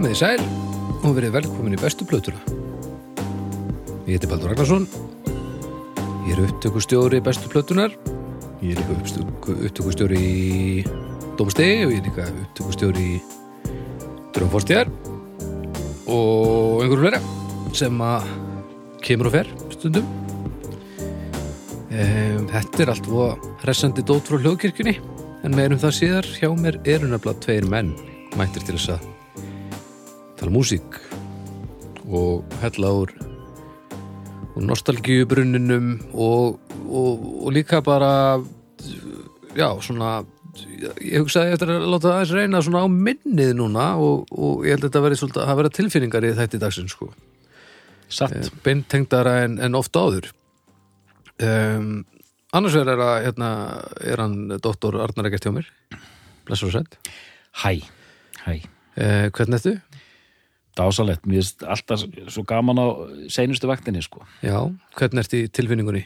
Komið í sæl og verið velkomin í bestu plötuna. Ég heiti Baldur Ragnarsson. Ég er upptökustjóri bestu plötunar. Ég er líka upptöku, upptökustjóri í Dómstegi og ég er líka upptökustjóri í Drömforstíðar og einhverju fleira sem að kemur og fer stundum. Um, þetta er allt og hressandi dót frá hljóðkirkjunni en meirum það síðar hjá mér eru nefnilega tveir menn mættir til þess að tala músík og hella úr, úr nostalgíubrunninum og, og, og líka bara já, svona ég hugsaði eftir að láta aðeins reyna svona á minnið núna og, og ég held að þetta verið svolítið að vera tilfinningar í þætti dagsins sko Satt. beintengdara en, en ofta áður um, annars er, að, hérna, er hann doktor Arnar Egert hjá mér blessur og sætt Hæ, hæ. uh, hvernig ertu? Dásalett, mér finnst alltaf svo gaman á seinustu vaktinni, sko. Já, hvernig ertu í tilfinningunni?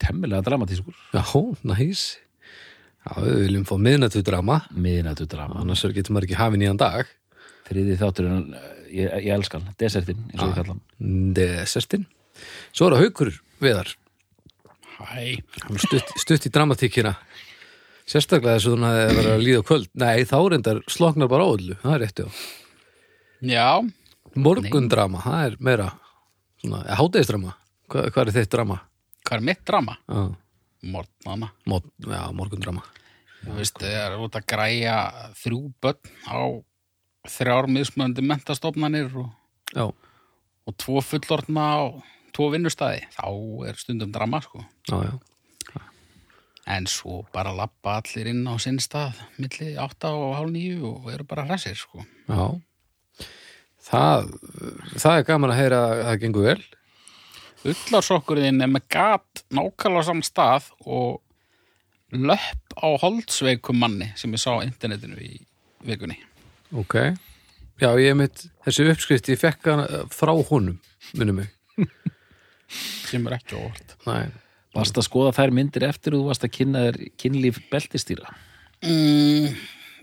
Temmilega dramatískur. Já, næs Já, við viljum fá miðnættu drama Miðnættu drama. annars getur maður ekki hafið nýjan dag Þriði þátturinn, ég, ég elska hann. Desertinn, eins og ég kalla hann. Desertin Svo er það haukur viðar Hæ. Stutt, stutt í dramatíkina Sérstaklega þess að hún hefði verið að líða kvöld Nei, þá reyndar sloknar bara öllu Það er rétti á Já, Morgundrama, það er meira svona, hátegisdrama Hva, Hvað er þitt drama? hvað er mitt drama? Já, Mortnana. mor, já morgundrama Þú veist, það er út að græja þrjú börn á þrjár mismöndi mentastofnanir og, og tvo fullorðna á tvo vinnustæði. Þá er stundum drama, sko. já, já En svo bara lappa allir inn á sinn stað milli átta og hálf níu og eru bara hressir, sko. Já Það, það er gaman að heyra að það gengur vel Ullarsokkurinn er með gat nákvæmlega saman stað og löpp á holdsveikum manni sem ég sá á internetinu í vikunni. Ok Já, ég mitt, þessi uppskrift ég fekk frá honum, minnum mig sem er ekki óvart. Nei, Varst að skoða þær myndir eftir og þú varst að kynna þér kynlíf beltistýra. Mm,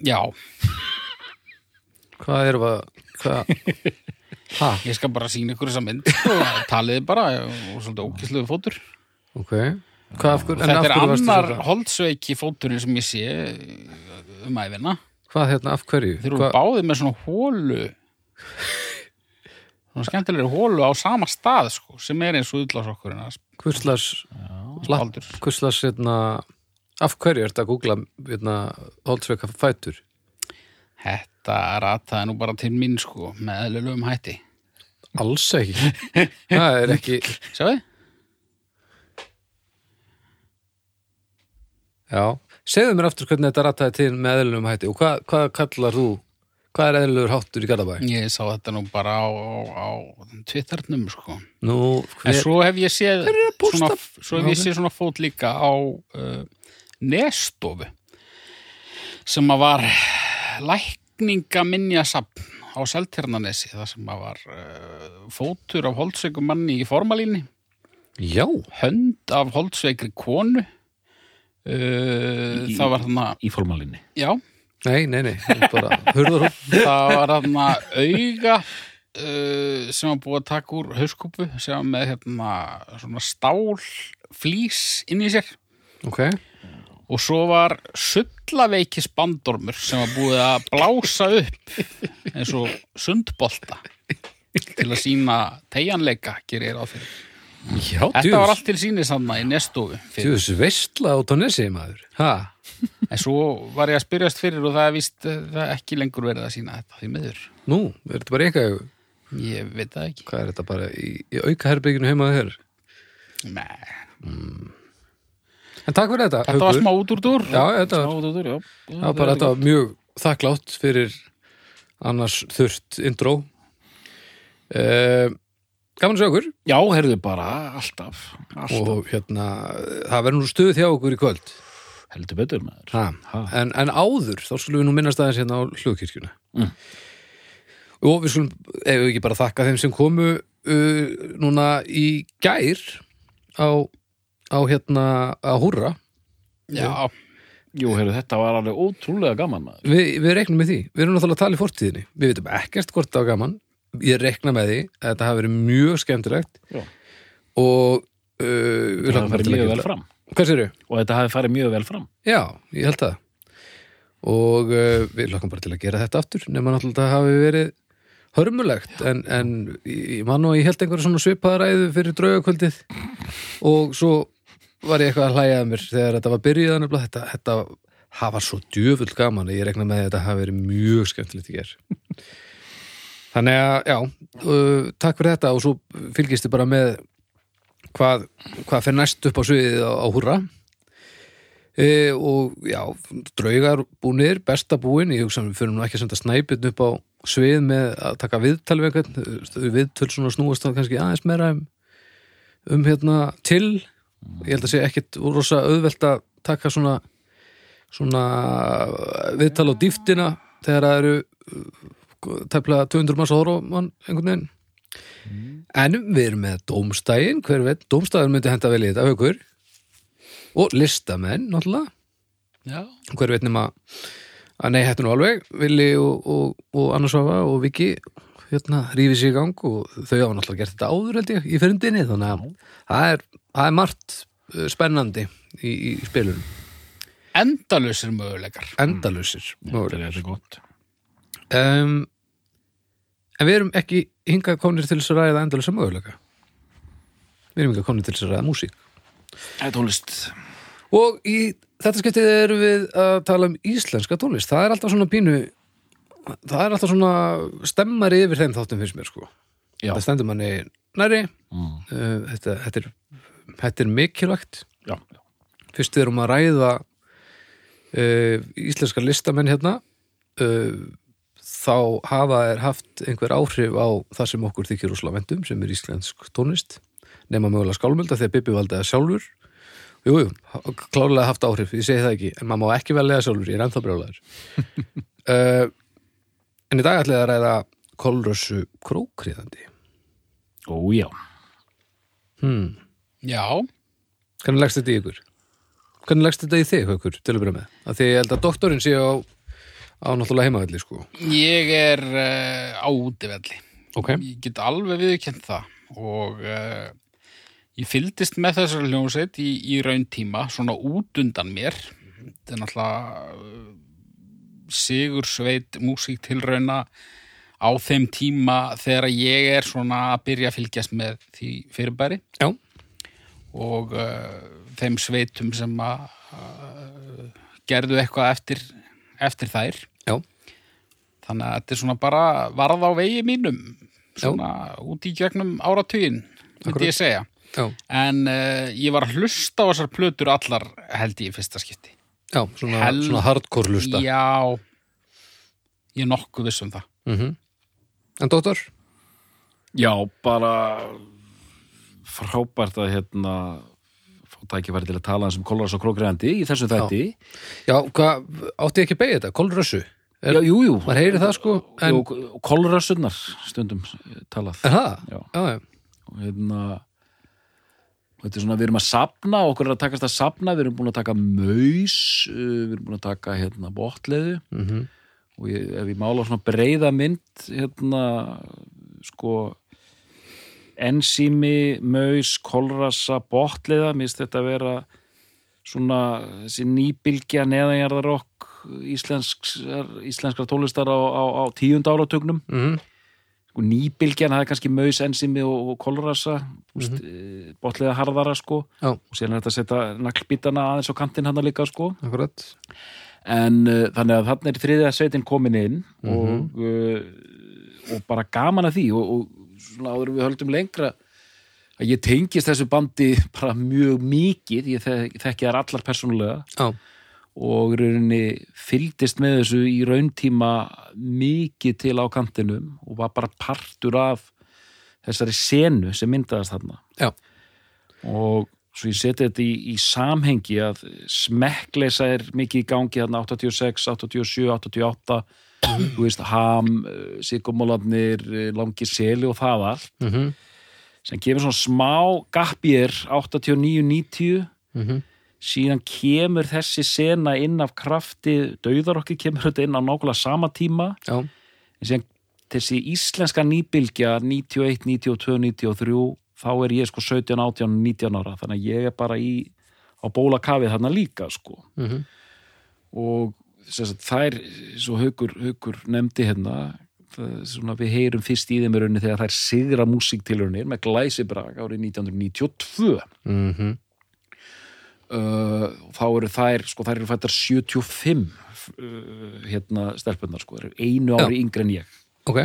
já, hvað erum við hvað Ha, ég skal bara sína ykkur þessa mynd og taliði bara og svolítið ókisluðu fótur. ok Hvað af hverju, en Þetta er annar holdsveiki fóturinn sem ég sé um æfina. Hvað hérna, af hverju? Þeir eru Hvað- báðið með svona hólu svona skemmtilegri hólu á sama stað sko, sem er eins og Baldur. hvurslags hérna af hverju er þetta að googla hérna holdsveika fætur? Þetta rataði nú bara til mín sko, með eðlulegum hætti. Alls ekki Það er ekki, Sjáðu? já Segðu mér aftur hvernig þetta rataði til með eðlunum hætti og hvað, hvað kallar þú hvað er eðlulegur háttur í Garðabæ? Ég sá þetta nú bara á, á, á Twitternum sko. Nú, En hver, svo hef ég séð að svona, svo hef ég séð svona fót líka á uh, nestofu sem að var lækningaminjasafn á Seltjarnanesi það sem að var uh, fótur af holdsveikum manni í formalíni já hönd af holdsveikri konu uh, Í- það var þarna Í formalinni. já, Nei, nei, nei, bara hurður það var þarna auga uh, sem var búið að taka úr hauskúpu sem var með hérna svona stál flís inn í sér. Ok, og svo var sullaveikis bandormur sem var búið að blása upp eins og sundbolta til að sína tegjanleika gerir ég ráð fyrir. Já, Þetta var allt til sínis hann í nestofu fyrir. Djús veistla á tónesi maður Ha, en svo var ég að spyrjast fyrir og það er víst eh, það ekki lengur verið að sína þetta því miður. nú, er þetta bara eitthvað Ég veit það ekki. Hvað er þetta bara í, í auka herbygginu heima þér? Nei, En takk fyrir þetta, þetta var smá út úr dúr. Já, þetta var, út úr, já. já, bara þetta var mjög þakklátt fyrir annars þurft intro uh, Gaman að sjá okkur Já, heyrðu bara, alltaf. Alltaf. og hérna, það verður nú stuð hjá okkur í kvöld Heldur betur ha. Ha. En, en áður, þá skulum við nú minnast aðeins hérna á hlugkirkjuna Mm. og við skulum, ef við ekki bara þakka þeim sem komu uh, núna í gær á, á hérna að húrra Já, Jú, heyrðu, þetta var alveg ótrúlega gaman maður. við, við reiknum með því, við erum náttúrulega að tala í fortíðinni við veitum ekkert hvort það var gaman ég reikna með því að þetta hafi verið mjög skemmtilegt Já. og uh, við Það bara farið mjög vel fram. Og þetta hafi farið mjög vel fram. Já, ég held það. Og uh, við hlakkum bara til að gera þetta aftur nema náttúrulega að það hafi verið hörmulegt. En, en ég man og ég held einhverju svona svipaðaræðu fyrir draugakvöldið og svo var ég eitthvað að hlæja að mér þegar þetta var nefnilega þetta, þetta hafa svo djöfull gaman að ég rekna með að þetta hafi verið mjög skemmtilegt í ger þannig að já, uh, takk fyrir þetta og svo fylgistu bara með hvað, hvað fer næst upp á sviðið á, á húrra. E, og já, draugar búnir, besta búin. Ég hugsa við fyrir nú ekki að senda snæpinn upp á svið með að taka viðtal við einhvern. Viðtöl svona snúast þá kannski aðeins meira um, um hérna til. Ég held að sé ekkit rosa auðvelt að taka svona svona viðtal á dýftina þegar það eru uh, tæplega 200 manns að horfa á mann einhvern veginn. En við erum með dómstægin hver veit, dómstægin myndi henda vel í þetta haukur. Og listamenn náttúrulega, Já. hver veit nema að nei, hættu nú alveg Vili og, og, og Annarsvafa og Viki hérna, rífi sig í gang og þau hafa náttúrulega gert þetta áður held ég í fyrndinni þannig að það er, það er margt uh, spennandi í, í spilunum. Endalusir möguleikar. endalusir Þetta mögulega er þetta gott um, en við erum ekki hingað konir til þess að ræða endalusa möguleika við erum hingað konir til þess að ræða músík Það er tónlist Og í þetta skiptið erum við að tala um íslenska tónlist. Það er alltaf svona pínu, það er alltaf svona stemmari yfir þeim þáttum finnst mér sko. Já. Það stendur manni næri, mm. uh, þetta, þetta, er, þetta er mikilvægt. Já. Fyrst við erum að ræða uh, íslenska listamenn hérna, uh, þá hafa er haft einhver áhrif á það sem okkur þykir úsla vendum, sem er íslensk tónlist, nema mögulega skálmölda þegar Bibi valdi það sjálfur Jú, jú, klárlega haft áhrif, ég segi það ekki en maður má ekki vel lega sjálfur, ég er ennþá brjólaður uh, En í dag ætla ég að ræða kolrössu krókriðandi Ó, já hmm. Já, Hvernig leggst þetta í ykkur? Hvernig leggst þetta í þig, Haukur, til að byrja með? Að því ég held að doktorinn sé á, á náttúrulega heimavelli, sko ég er uh, á útivelli. Ok, Ég get alveg viðkjönd það og uh, ég fylgdist með þessar hljómsveit í, í rauntíma, svona út undan mér. Þetta er náttúrulega uh, sigursveit músíktilrauna á þeim tíma þegar ég er svona að byrja að fylgjast með því fyrirbæri já, og uh, þeim sveitum sem að gerðu eitthvað eftir, eftir þær. já, Þannig að þetta er svona bara varð á vegi mínum, svona út í gegnum áratugin, myndi ég segja. já, En uh, ég var að hlusta á þessar plötur allar held ég í fyrsta skipti. já svona, Hel- svona hardcore lusta Já, ég er nokkuð viss um það. mm En doktor? Já, bara frábært að hérna fá tækifæri til að tala um kólaras og krókriðandi í þessu þætti Já, hvað, átti ekki að beigja þetta? Kolrössu? Já, jú, jú Maður heyri það, sko, en og, og kólarassunnar stundum talað er það? Já. já, já. og hérna og þetta er svona, við erum að sapna okkur er að takast að sapna, við erum búin að taka maus, uh, við erum búin að taka hérna botleðu Mm og ég, ef ég mála svona breiða mynd hérna sko ensími, maus, kolrassa botleða, mér finnst þetta að vera svona þessi nýbylgja neðanjarðarokk íslenskar, íslenskar tónlistar á, á, á tíund áratögnum Mm sko, nýbylgjan, það er kannski maus, ensimi og, og kolrasa mm -hmm. botliða harðara sko. Já, og síðan er þetta að setja naglbítana aðeins á kantinn hann líka sko. Akkurat. En uh, þannig að þannig er þriðja sveitin komin inn Mhm. og, uh, og bara gaman að því og, og svona áður við höldum lengra að ég tengist þessu bandi bara mjög mikið, ég þek, þekki þær allar persónulega. Já, og rauninni fylgdist með þessu í rauntíma mikið til á kantinum og var bara partur af þessari senu sem myndaðast þarna. Já, og svo ég seti þetta í, í samhengi að smekkleisa er mikið í gangi þarna 86, 87, 88 þú veist, ham sigumólarnir, langi seli og það allt. Mm sem gefur svona smá gap í er 89-90 -hmm. síðan kemur þessi sena inn af krafti dauðarokki kemur þetta inn á nákvæmlega sama tíma. Já, en síðan þessi íslenska nýbylgja 91, 92, 93 þá er ég sko 17, 18, 19 ára. Þannig að ég er bara í á bólakafið þarna líka sko. Mhm, og sem sagt, þær, svo haukur, haukur nefndi hérna svona, við heyrum fyrst í þeim í rauninni þegar þær sigra músíktilraunir með glæsibrag árið 1992 mhm, uh, þá eru þær sko þær eru fættar 75 uh, hérna stelpunnar sko, einu ári yngri en ég. Ok,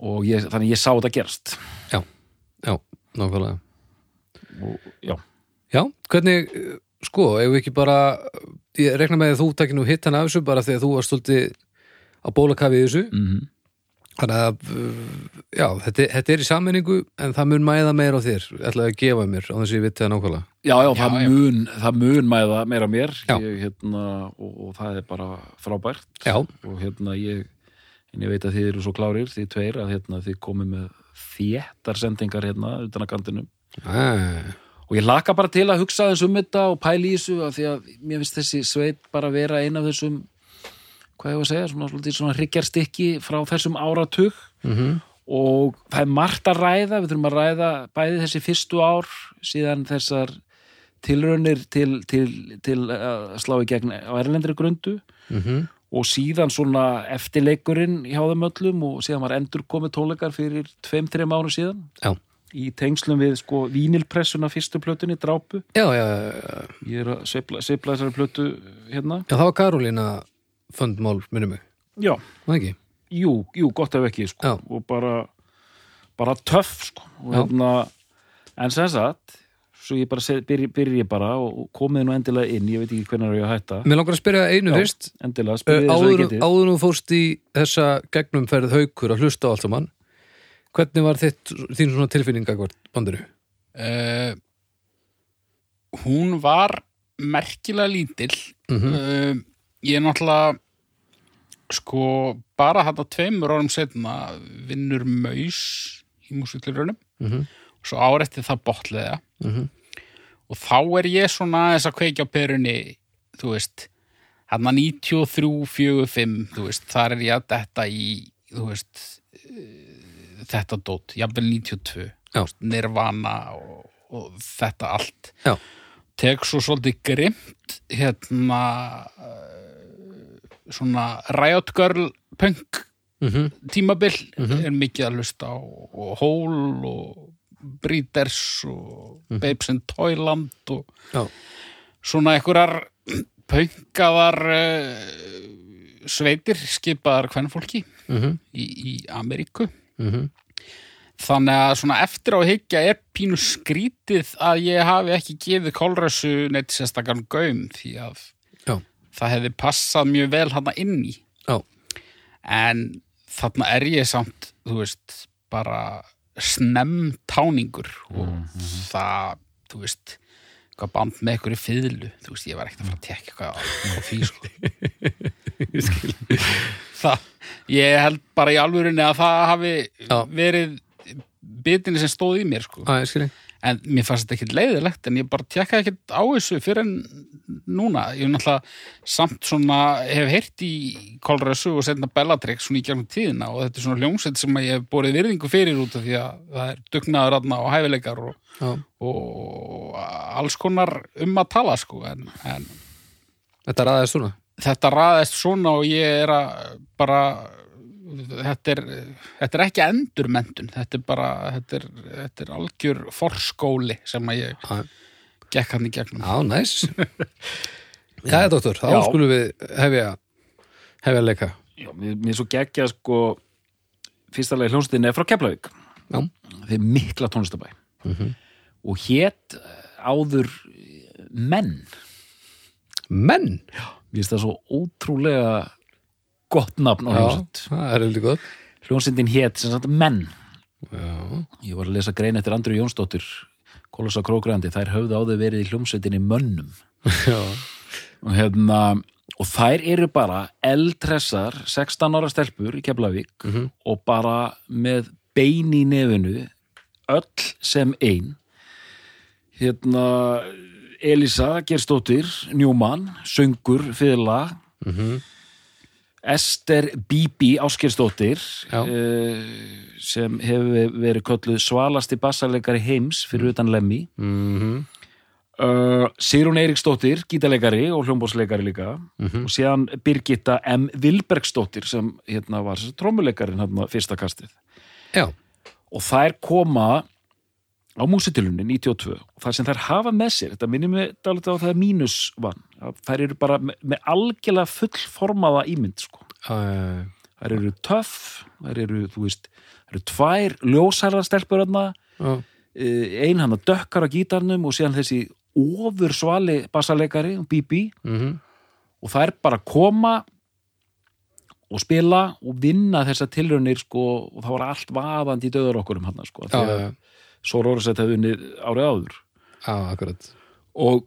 og ég, þannig ég sá þetta gerst já, já, nákvæmlega. og já, Já, hvernig, sko, ef við ekki bara, ég rekna með að þú takir nú hitt hann af þessu bara þegar þú var stolti á bólakafi í þessu, mm þannig að, já, þetta, þetta er í sammenningu en það mun mæða meira á þér, ætlaði að gefa mér á þessi vitt það nákvæmlega. já, já, það, Já, já. Mun, það mun mæða meira mér. Já. ég, hérna, og, og það er bara frábært. Já, og hérna ég en ég veit að þið eru svo klárir, þið tveir að hérna, þið komið með þéttar sendingar hérna utan að kantinum Æ, og ég laka bara til að hugsa þess um þetta og pæli í þessu af því að mér finnst þessi sveit bara vera eina af þessum hvað ég var að segja, svona, svona, svona hryggjarstykki frá þessum áratug. Mhm, og það er margt að ræða við þurfum að ræða bæði þessi fyrstu ár síðan þessar tilraunir til, til, til að slá í gegn á erlendri grundu. Mhm, og síðan svona eftirleikurinn hjá þeim öllum og síðan var endur komið tónleikar fyrir tveim, þreim árum síðan. Já, í tengslum við sko vínilpressuna fyrstu plötunni, drápu. Já, já, já, ég er að sveifla þessari plötu hérna. Já, það var Karolína fundmál, minnum mig, já, það ekki? jú, jú, gott ef ekki sko. Og bara bara töff sko. og hérna, en sem sagt svo ég bara byrji, byrji bara og komið nú endilega inn, ég veit ekki hvernig er ég að hætta. Mér langar að spyrja einu fyrst, endilega, spyrja þess að ég getið. áður nú fórst í þessa gegnumferð haukur að hlusta á allt saman hvernig var þitt, þín svona tilfinning akkvart bandinu? uh, hún var merkilega lítill Mm uh, ég er náttúrulega sko bara þetta tveimur árum setna vinnur maus í músiklurunum -hmm. og svo árætti það botliða Mhm. og þá er ég svona aðeins að kveikja á perunni þú veist hérna 93, 4, 5 þú veist, þar er ég að detta í þú veist eh, þetta dót, jafnvel 92 Já. Nirvana og, og þetta allt Já. tek svo svolítið grimt hérna uh, svona Riot Girl punk Mhm. tímabil Mhm. er mikið að hlusta á og Hole og Breeders og Babes in Toyland og Já. svona einhverjar pönkaðar uh, sveitir skipaðar hvernfólki Mhm. í, í Ameríku Mhm. þannig að svona eftir á að hyggja er pínu skrítið að ég hafi ekki gefið kólrössu neitt sérstakann gaum því að Já. það hefði passað mjög vel hann inn í Já. en þarna er ég samt þú veist, bara snemm táningur og það, þú veist hvað band með ykkur í fiðlu þú veist, ég var ekkert að fara að tekja eitthvað á, á því sko það, ég held bara í alvörinni að það hafi Já. verið bitinni sem stóð í mér sko. Æ, en mér fannst þetta ekkert leiðilegt en ég bara tekkaði ekkert á þessu fyrir en núna, ég er náttúrulega samt svona, hef heyrt í Kolræsu og setna Bellatrix svona í gegnum tíðina og þetta er svona hljómsveit sem ég hef borið virðingu fyrir út af því að það er dugnaður aðna og hæfileikar og, og alls konar um að tala sko en, en Þetta ræðist svona. Þetta raðist svona og ég er að bara þetta er, þetta er ekki endurmentun þetta er bara þetta er, þetta er algjör forskóli sem að ég Já, gekk hann í gegnum Já, næs. Jæja, doktor, þá Já. skulum við hefja, hefja að leika. Já, mér, mér er svo geggja sko fyrsta lagi hljónstinni er frá Keflavík Já. þeir mikla tónlistabæ Mhm. og hétt áður menn Menn! Mér finnst það svo ótrúlega gott nafn á Já, hljónsett það er heldur gott. hljónsendin hétt sem sagt menn Já. ég var að lesa grein eftir Andru Jónsdóttir Kolossa Krókrandi, þær höfðu áður verið í hljómsveitinni mönnum Já. og hérna og þær eru bara eldressar 16 ára stelpur í Keflavík Mhm. og bara með bein í nefinu öll sem ein hérna Elisa Gerstóttir, Newman, söngur, fiðla, Mhm. Ester Bibi Áskersdóttir Já. uh, sem hefur verið kölluð svalasti bassarleikari heims fyrir utan lemmi Mhm. uh, Sigrún Eiríksdóttir gítarleikari og hljómbósleikari líka Mhm. og síðan Birgitta M. Vilbergsdóttir sem hérna var trómuleikarin hérna fyrsta kastið Já, og þær koma á músitilunni 92 og það sem þær hafa með sér, þetta minnir mig dálítið á það er mínus vann, þær eru bara með, með algjörlega fullformaða ímynd sko. uh, þær eru töff, þær eru þú veist, þær eru tvær ljósæra stelpur þarna, uh, ein hann að dökkar á gítarnum og síðan þessi ofur svali bassaleikari, Bibi mhm. og þær bara koma og spila og vinna þessar tilraunir sko, og það var allt vaðandi í döður okkur um hann sko, já, já, svo Rórsett hefði unnið árið áður. Já, akkurat. Og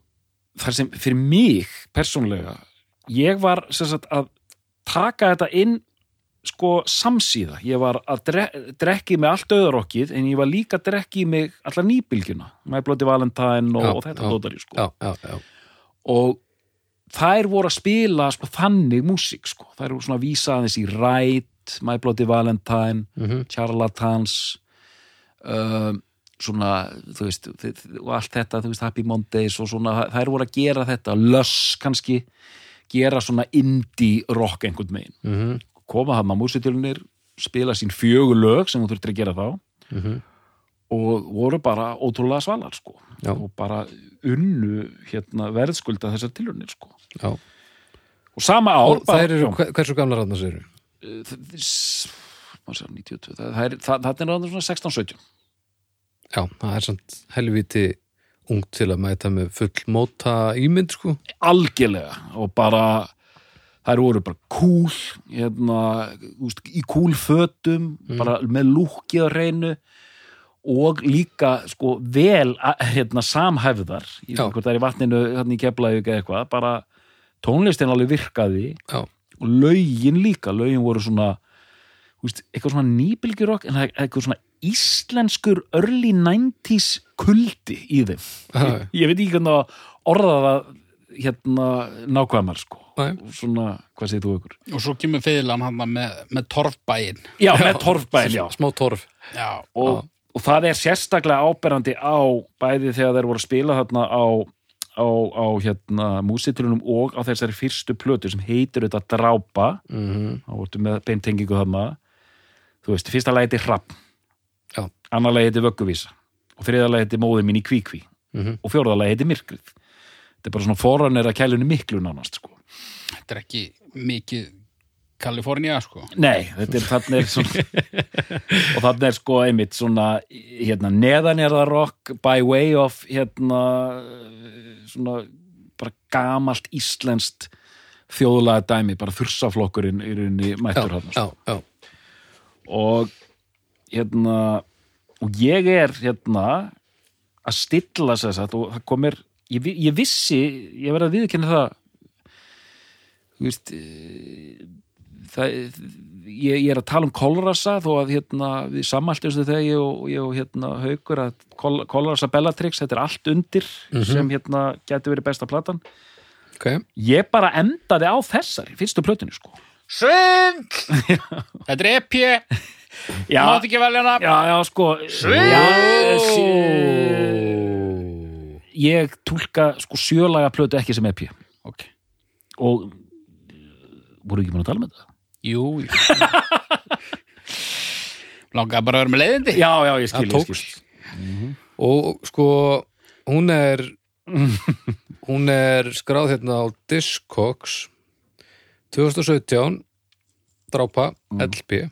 þar sem fyrir mig persónlega ég var sagt að taka þetta inn sko samsíða. Ég var að dre drekki mig allt auðarokkið en ég var líka að drekki mig allar nýbylgjuna. My Bloody Valentine og, og þetta já, dótari sko. Já, já, já, og þær voru að spila sko, þannig músík sko. þær voru svona að vísa aðeins í Ride, My Bloody Valentine mhm, Charlatans um, svona þú veist, og allt þetta þú veist, Happy Mondays og svona þær voru að gera þetta, Luss kannski gera svona indie rock einhvern megin, mhm, koma hann á músitilunir, spila sín fjögur lög sem þú þurftir að gera þá mhm og voru bara ótrúlega svalar sko Já. og bara unnu hérna verðskulda þessar tilunir sko Já, og sama ár og hversu gamlar hann þessu eru? það, 92, það, það, er- það, það er ráður svona 16-17 Já, það er samt helviti ungt til að mæta með full móta ímynd, sko. Algjörlega og bara þær voru bara cool hérna, úst, í cool fötum bara með lúkið á reynu og líka sko vel hérna, samhæfðar. Í í vatninu hérna í keflaðu eitthvað bara tónlistin alveg virkaði Já, og lögin líka, lögin voru svona veist, eitthvað svona nýbylgjurokk en eitthvað svona íslenskur early 90s kuldi í þeim. Já. ég veit ekki hvernig að orða það hérna nákvæmar sko. Og svona, hvað segir þú ykkur? og svo kemur fiðlan hann með, með torfbæin Já, með torfbæn, já. Smá torf. Já, og, og það er sérstaklega áberandi á bæði þegar þeir voru að spila þarna á, á, á hérna músitilunum og á þessari fyrstu plötu sem heitir þetta Drápa. Mhm, þá vortu með beintengingu þarna. Þú veist, fyrsta lagi heiti Hrapp Já. annar lagi heiti Vögguvísa og þriða lagi heiti Móðir mín í Kvíkví mhm og fjórða lagi heiti Myrkrið þetta er bara svona forranir að kælunni miklu nánast sko. þetta er ekki mikið Kalifornía sko nei, þetta er þannig er svona og þannig er sko einmitt svona hérna, neðanjarðarokk by way of hérna svona bara gamalt íslenskt þjóðlega dæmi, bara þursaflokkurinn í rauninni mættur hann já, og hérna og ég er hérna að stilla sér satt og það komir ég, ég vissi, ég verið að viðkynna það þú veist eh, það, ég, ég er að tala um kolrasa þó að hérna við sammæltumstu þegar ég og, ég og hérna haukur að kol, kolrasa Bellatrix, þetta er allt undir sem hérna gæti verið besta platan. Ok. Ég bara endaði á þessari, fyrstu plötinu sko. Sving! þetta er EP já, mátt ekki velja hana Já, já, sko. Sí, Ég túlka sko sjölaga plötu ekki sem EP ok, og voru ekki búin að tala með það? jú, jú. langaði bara að vera með leiðindi. Já, já, ég skil, ég skil. og sko hún er hún er skráð hérna á Discogs 2017 drápa LP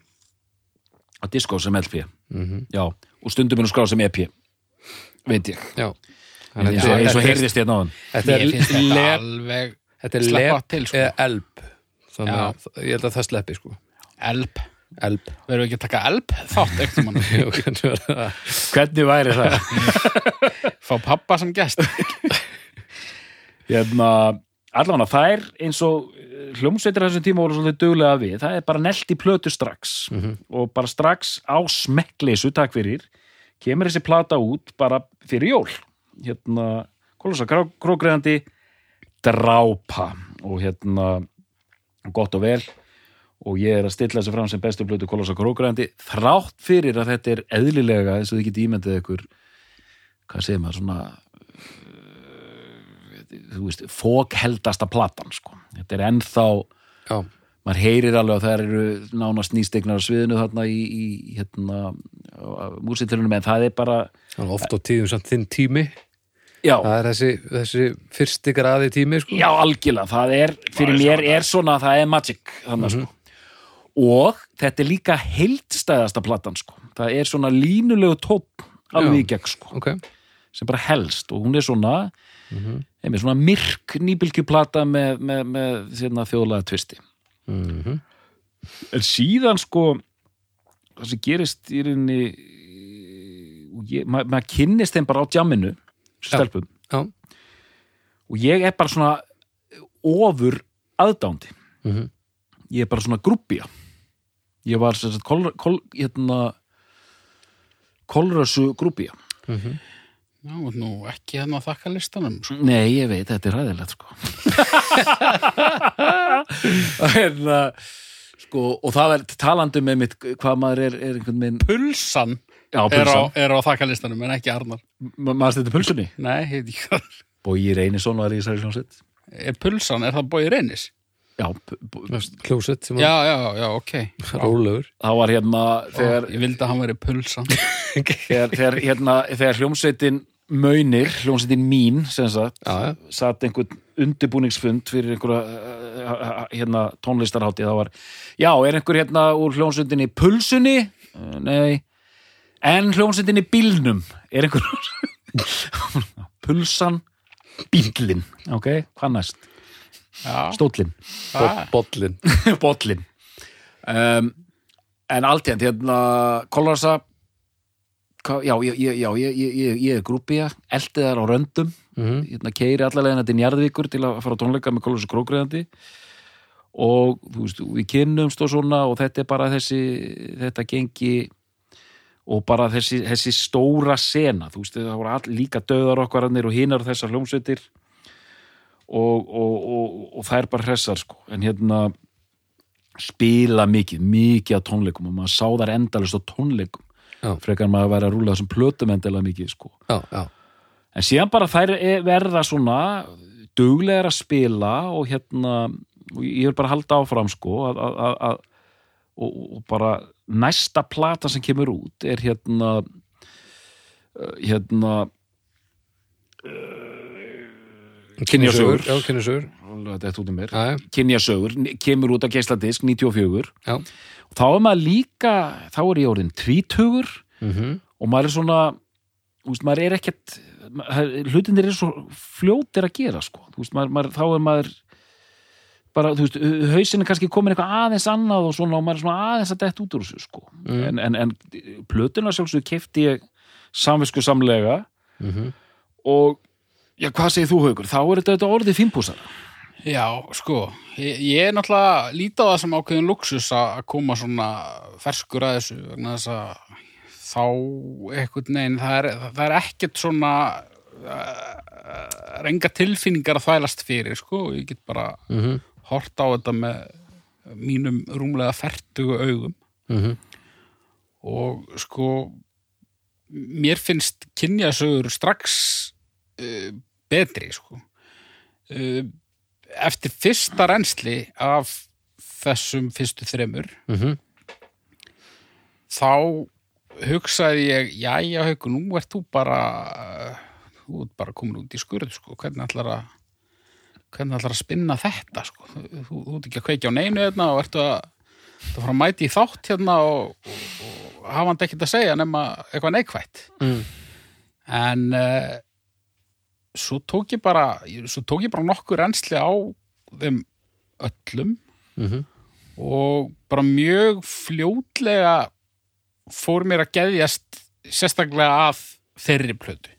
Á disco sem LP mm Já, og stundum er nú skráð sem EP veit ég. Já. Eins og, að eins og þetta heyrðist hérna á hann þetta er lep alveg þetta er sleppa lep til, sko. eða elb þannig að ég held að það sleppi sko. Elp. Elb verðum við ekki að taka elp þátt ekkert mann. Hvernig væri það? fá pappa sem gest. Hérna, allavega þær eins og eh, hljómsveitir þessum tíma voru svolítið duglega við, það er bara nelt í plötu strax. Og bara strax á smekkleysu, takk fyrir kemur þessi plata út bara fyrir jól. Hérna Kolossa krókreðandi drápa. Og hérna gott og vel. Og ég er að stilla þessu fram sem bestu blötu Kolossa krókreðandi þrátt fyrir að þetta er eðlilega eins og þið getið ímyndið ykkur hvað segir maður svona þú veist fókheldasta platan sko. þetta er ennþá Já, maður heyrir alveg að það eru nánast nýstegnar sviðinu þarna í, í hérna músitilunum en það er bara það er oft á tíðum samt þinn tími. Já, Það er þessi, þessi fyrsti graði tími sko. já algjörlega, það er fyrir mér er svona, það er magic þannig sko. Og þetta er líka heildstæðasta platan sko. Það er svona línulegu tótt alveg í gegn sko, Ok, sem bara helst. Og hún er svona einmitt svona myrk nýbylgjuplata með, með, með hérna, þjóðlega tvisti. Mhm, en síðan sko það sem gerist í rauninni og ég, ma maður kynnist þeim bara á djamminu stelpum. Já, og ég er bara svona ofur aðdándi mhm, ég er bara svona grúppía ég var sagt kol, kol, hérna kolrössu grúppía mhm. Já, og nú ekki hérna að þakka listanum sko. nei, ég veit, þetta er ræðilegt sko. Hérna sko, og það er talandi með mitt hvað maður er, er einhvern minn Pulsan já, er á, pulsan, er á þakka listanum en ekki Arnar. Ma- maður stætti pulsunni? Nei, heit ekki hvað. Bói Reynisson var í þessari hljómsveit. Er Pulsan, er það bóið reynis? já, sem Já, já, já, ok. Rólegur það var hérna þegar, Ég vildi að hann veri Pulsan. Þegar, þegar, hérna, þegar hljómsveitin Maunir, hljómsveitin mín sem sagt, já, satt einhvern undirbúningsfund fyrir einhverja uh, hérna, tónlistarhátti var, já, er einhver hérna úr hljómsveitinni Pulsunni? Nei. En hljómsveitinni Bílnum er einhver Pulsan Bílin, ok, hvað næst? Já, Stóllin það bollin bollin um, en allt hérna, hérna Kollarsa já, ég, já, ég, ég, ég, ég er grúpía eldið þar á röndum. Mhm, hérna, keiri allarlega til Njarðvíkur til að fara á tónleika með Kollarsa krókriðandi og veist, við kynnumst og svona og þetta er bara þessi þetta gengi og bara þessi, þessi stóra sena. Þú veist, það voru all, líka döðar okkar og hinar þessar hljómsveitir. Og, og, og, og það er bara hressar sko, en hérna spila mikið, mikið á tónleikum og maður sá þar endalist á tónleikum Já. frekar maður að vera að rúla þessum plötum endilega mikið sko já, já, En síðan bara þær e- verða svona duglegar að spila og hérna, og ég vil bara halda áfram sko að, að, að, að og, og bara næsta plata sem kemur út er hérna uh, hérna Kynjasögur. Já, kynjasögur. Þetta er út um mér. Já, já, Kynjasögur, kemur út á geisladisk 94 já. Og þá er maður líka þá er ég orðin tvítugur. Mhm, og maður er svona úst, maður er ekkert hlutinir er svo fljótir að gera sko. Þú veist, maður, maður, þá er maður bara, þú veist, hausin er kannski komin eitthvað aðeins annað og svona og maður er svona aðeins að detta út úr þessu sko. en, en, en plötuna sjálfsög kefti ég samvisku samlega mhm. Og já, hvað segir þú haugur? Þá er þetta orðið fimpúsar Já, sko, ég, ég er náttúrulega lítið á það sem ákveðin luxus að koma svona ferskur að þessu vegna þess að þá einhvern veginn, það er, það er ekkert svona uh, renga tilfinningar að þvælast fyrir, sko, ég get bara mhm, hort á þetta með mínum rúmlega fertugu augum. Mhm, og sko mér finnst kynjasögur strax uh, betri sko. Uh, eftir fyrsta reynsli af þessum fyrstu þremur mhm. þá hugsaði ég jæja hauku, nú ert þú bara þú ert bara komin út í skurð sko, hvernig ætlar að hvernig ætlar að spinna þetta sko, þú, þú, þú ert ekki að kveikja á neinu hérna og ertu að, að fara að mæti í þátt hérna og, og, og hafa hann ekkert að segja nema eitthvað neikvætt. Mm. en uh, svo tók ég bara svo tók ég bara nokkur reynsli á þeim öllum mhm, og bara mjög fljótlega fór mér að geðjast sérstaklega að þeirri plötu.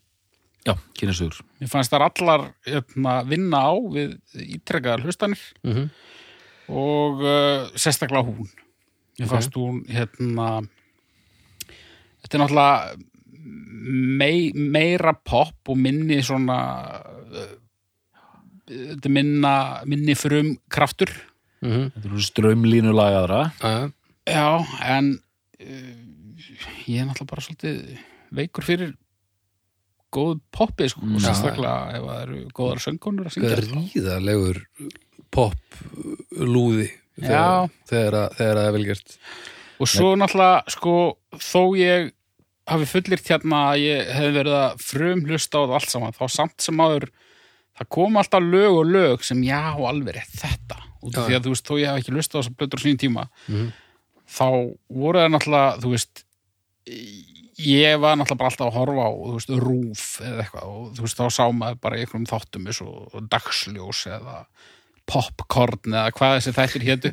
Já, kynjasögur Mér fannst þar allar hérna, vinna á við ítrekkaðar hlustanir mhm og uh, sérstaklega hún. Mér fannst hún hérna þetta er náttúrulega mei, meira pop og minni svona uh, þetta minna minni frum kraftur Mhm. Þetta eru strömlínu lagaðra Já, já, en uh, ég er náttúrulega bara svolítið veikur fyrir góð poppi sko, og sérstaklega ef það eru góðar söngunur að syngja. Gríðalegur pop lúði Já. þegar, þegar, að- þegar það er vel gert. Og svo náttúrulega sko þó ég hafi fullirt hérna að ég hef verið að frum hlusta á það allt saman, þá samt sem áður það kom alltaf lög og lög sem já, alveg rétt þetta. Út af því að þú veist, þó ég hef ekki hlusta á þessar blöður á sínum tíma Mhm. þá voru það náttúrulega, þú veist ég var náttúrulega bara alltaf að horfa á þú veist, rúf eða eitthvað og þú veist, þá sá maður bara einhverjum þáttum eins og dagsljós eða popcorn eða hvað þessi þættir hétu.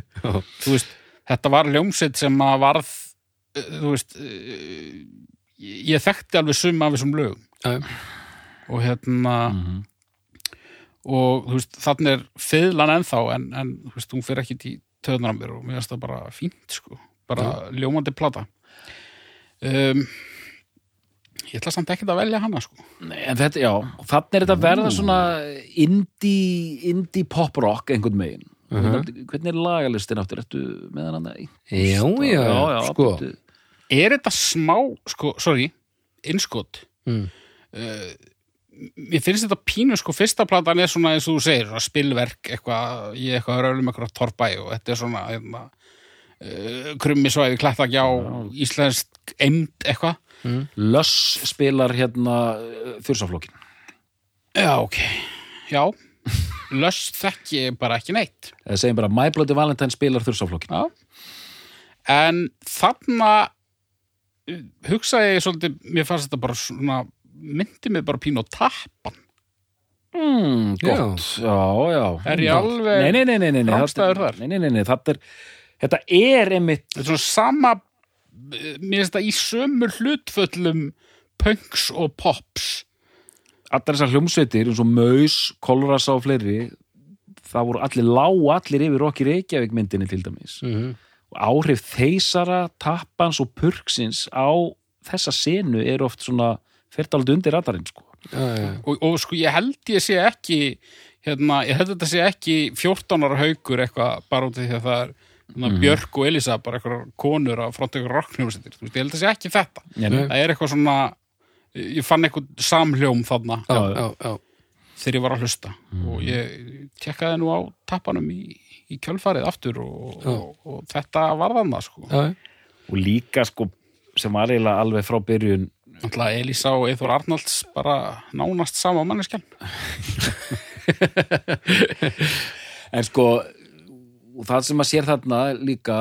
Þú veist, þetta var ljómsitt sem að varð uh, þú veist uh, ég þekkti alveg sum af þessum lögum. Já, og hérna Mhm. og þú veist, þannig er fiðlan ennþá en, en þú veist, hún fyrir ekki í töðunar á mér og mér finnst það bara fínt sko, bara ljómandi plata. Um, ég ætla samt ekki að velja hana sko. Nei, en þetta, já, þannig er þetta að verða svona indie, indie pop rock einhvern megin hvernig, hvernig er lagalistin áttur, ertu með hann að já, já, sko. bíddu. Er þetta smá, sko, sorry innskot? Mm. uh, mér finnst þetta pínu sko, fyrsta platan er svona eins og þú segir spilverk, eitthvað, ég eitthvað rölum eitthvað torrbæ og þetta er svona hérna, uh, krummisvæði klættagjá, íslensk emd eitthvað. Löss spilar hérna þursaflokkin já, ok, já. Löst þekki ég bara ekki neitt. Eða segjum bara My Bloody Valentine spilar þursaflokkin já. En þarna hugsaði ég svolítið, mér fannst þetta bara svona myndi mig bara pínu á tappan. Mm, gott, já, já. Er ég Já. alveg nei, nei, nei, nei, nei, þetta- þar? nei, nei, nei, nei, þetta er þetta er einmitt þetta er svona sama mér finnst það í sömu hlutföllum punks og pops. Allar þessar hljómsveitir eins og Maus, Kolrasa og fleiri það voru allir lág allir yfir okkur Reykjavík myndinni til dæmis. Mm og áhrif þeysara, tappans og purksins á þessa senu er oft svona fyrtald undir radarinn sko. já, já, og, og sko ég held ég sé ekki hérna, ég held þetta sé ekki 14 ára haukur eitthvað bara út af því að það er hérna, Björk og Elisa bara eitthvað konur að fronta eitthvað veist, ég held það sé ekki þetta. Nei, Nei. það er eitthvað svona ég fann eitthvað samhljóm þarna já, Já, já, þegar ég var að hlusta. Og ég tekkaði nú á tappanum í, í kjölfarið aftur og, og, og þetta var þarna sko já. og líka sko sem var eiginlega alveg frá byrjun Náttúrulega Elisa og Eithor Arnalds bara nánast sama manneskjan en sko og það sem að sér þarna líka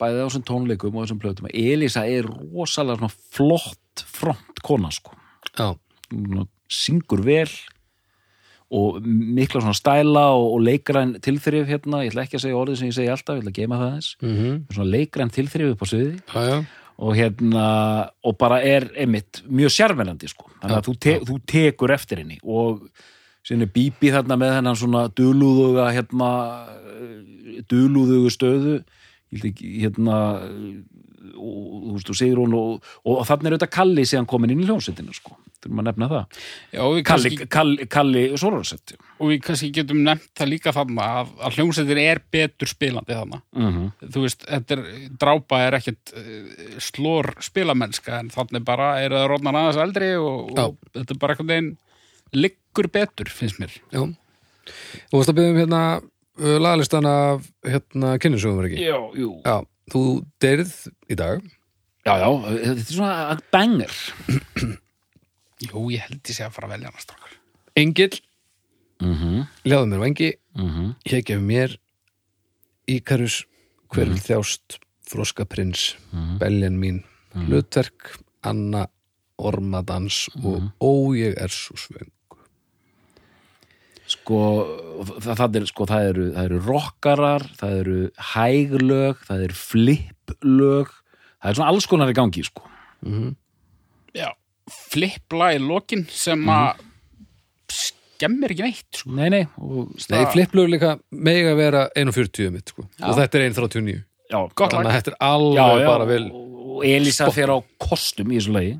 bæði á þessum tónleikum og þessum plötum Elisa er rosalega flott front kona sko já. Hún syngur vel og mikla svona stæla og, og leikræn tilþrif hérna, ég ætla ekki að segja orðið sem ég segi alltaf, ég ætla að geima það þess Mm svona leikræn tilþrif upp á sviði. Já. og hérna og bara er einmitt mjög sérmennandi sko, þannig að þú, te þú tekur eftir henni. Og sinni Bíbi þarna með hennan svona dulúðuga hérna dulúðugu stöðu. Hérna og þú veist, og Sigrún og, og, og þannig er auðvitað Kalli síðan komin inn í hljómsveitina sko, þurfum að nefna það. Já, og við Kalli, Kalli, Kalli Sororsett og við kannski getum nefnt það líka þarna að, að hljómsveitin er betur spilandi þarna. Mm -hmm. þú veist, þetta er, drápa er ekkit uh, slór spilamennska en þannig bara er það rótnar aðeins eldri og, og þetta er bara einhvern veginn liggur betur, finnst mér. Já. Þú varst að byrja um hérna uh, lagalistan af hérna kynnisögum var ekki? Já, jú. Já, þú deyrið í dag. Já, já, þetta er svona banger Jú, ég held ég sé að fara að velja hana strákar Engill, mm -hmm. ljáðu mér vangi Mm Ég gef mér Íkarus, hverfið þjást Froskaprins, Beljan mín Hlutverk, Anna Ormadans og Ó ég er svo svöng. Sko það, það, er, sko, það, eru, það eru rockarar það eru hæglög það eru flipplög. Það er svona alls konar í gangi sko. Já, flippla í lokin sem að skemmir ekki neitt sko. nei, nei, og, Nei, flipplög líka mega vera 1.40 mitt sko. Og þetta er 1.39 já, Gott Þannig lag. að þetta er alveg já, já, bara vel og Elisa fer á kostum í þessu lagi.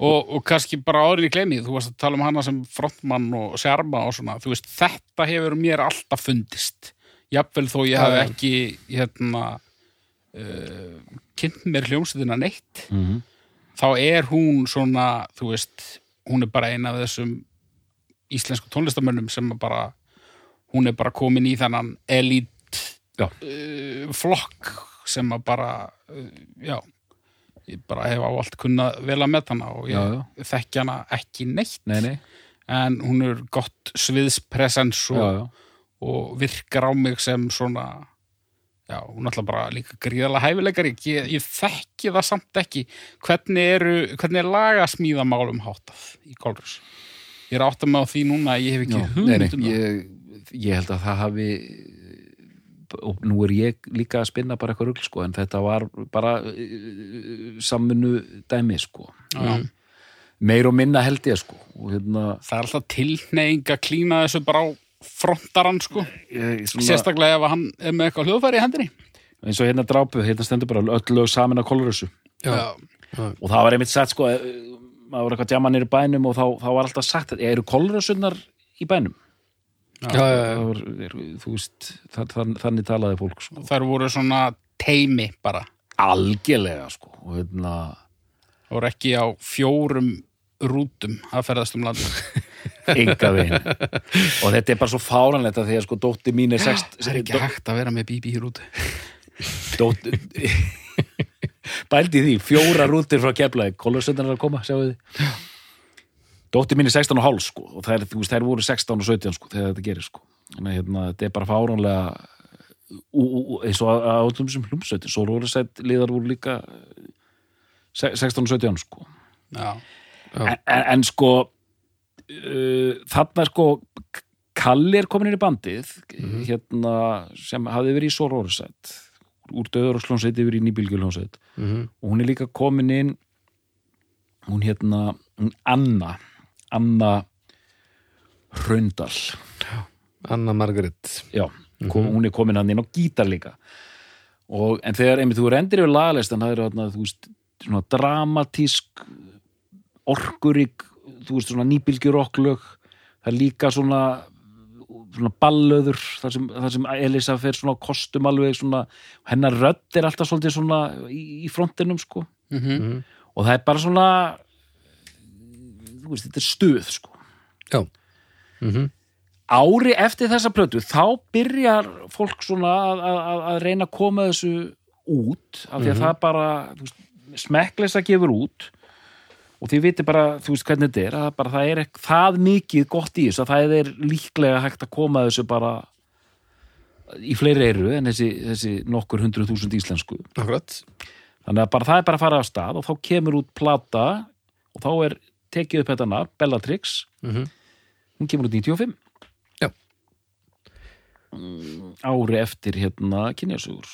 Og, og kannski bara áður í gleymi þú varst að tala um hana sem frontmann og sjarma og svona, þú veist, þetta hefur mér alltaf fundist. Jafnvel þó ég Já, hafi já. ekki hérna uh, kynnt mér hljómsveitina neitt. Mhm. Þá er hún svona, þú veist hún er bara eina af þessum íslensku tónlistamönnum sem bara hún er bara komin í þennan elít uh, flokk sem að bara uh, já ég bara hef áallt kunnað vel að með hana og ég þekki hana ekki neitt. Nei, nei, en hún er gott sviðspresens og, og virkar á mig sem svona já, hún er alltaf bara líka gríðalega hæfileikari. Ég, ég þekki það samt ekki hvernig eru, hvernig er lagasmíðamálum háttað í Kolrus ég er átt að með á því núna að ég hef ekki nei, um það. ég, ég held að það hafi og nú er ég líka að spinna bara eitthvað rugl sko, en þetta var bara uh, samvinnu dæmi sko. Já. meir og minna held ég sko hérna það er alltaf tilneying að klína þessu bara á frontarann sko. Ég, svona, sérstaklega ef hann er með eitthvað hljóðfæri í hendinni. Eins og hérna drápu, hérna stendur bara öll lög samin að kolrössu. Já. og það var einmitt sagt sko eh, maður var eitthvað djaman nýri bænum og þá, þá var alltaf sagt að eru kolrössunar í bænum? Já, já, já. Það var, er, þú veist, það, þann, þannig talaði fólk sko. þær voru svona teimi bara. Algjörlega sko og hérna og voru ekki á fjórum rútum að ferðast um landum enga veginn og þetta er bara svo fáranlegt að því að sko dótti mín er sext það er ekki hægt að vera með bíbí í rútu dótti bældi því, fjóra rútir frá keflaði kólusöndan er að koma, sjáu þið? Dótti mín er 16 og hálf sko og þær, veist, þær voru 16 og 17 sko þegar þetta gerir sko. Að hérna, þetta er bara ú, eins og að öllum sem hlumsveitin, svo voru sett liðar voru líka se- 16 og 17 sko. Já, Já. en, en, en sko uh, þarna sko Kalli er komin inn í bandið hérna sem hafði verið í Sororset úr döður og slónsveit yfir í nýbílgjulónsveit Mhm. og hún er líka komin inn hún hérna hún Anna Anna Hraundal Anna Margaret já, kom, hún er komin hann inn á gítar líka. Og, en þegar einmitt þú rendir yfir lagalistan það er þarna, dramatísk orkurík þú veist, svona nýbylgjurokklög það er líka svona svona ballöður þar sem, þar sem Elisa fer svona á kostum alveg svona, hennar rödd er alltaf svolítið svona í, í frontinum sko. Mm og það er bara svona þú veist, þetta er stuð sko. Já. Mm ári eftir þessa plötu þá byrjar fólk svona að, að, að reyna að koma þessu út af því að það bara þú veist, smekkleisa gefur út og þið viti bara, þú veist hvernig þetta er að bara, það er ekki það mikið gott í þessu að það er líklega hægt að koma þessu bara í fleiri eru en þessi, þessi nokkur hundruð þúsund íslensku. Akkurat. Þannig að bara, það er bara að fara af stað og þá kemur út plata og þá er tekið upp þetta nafn, Bellatrix. Mhm. hún kemur út 95 Já. Mm, ári eftir hérna kynjasugur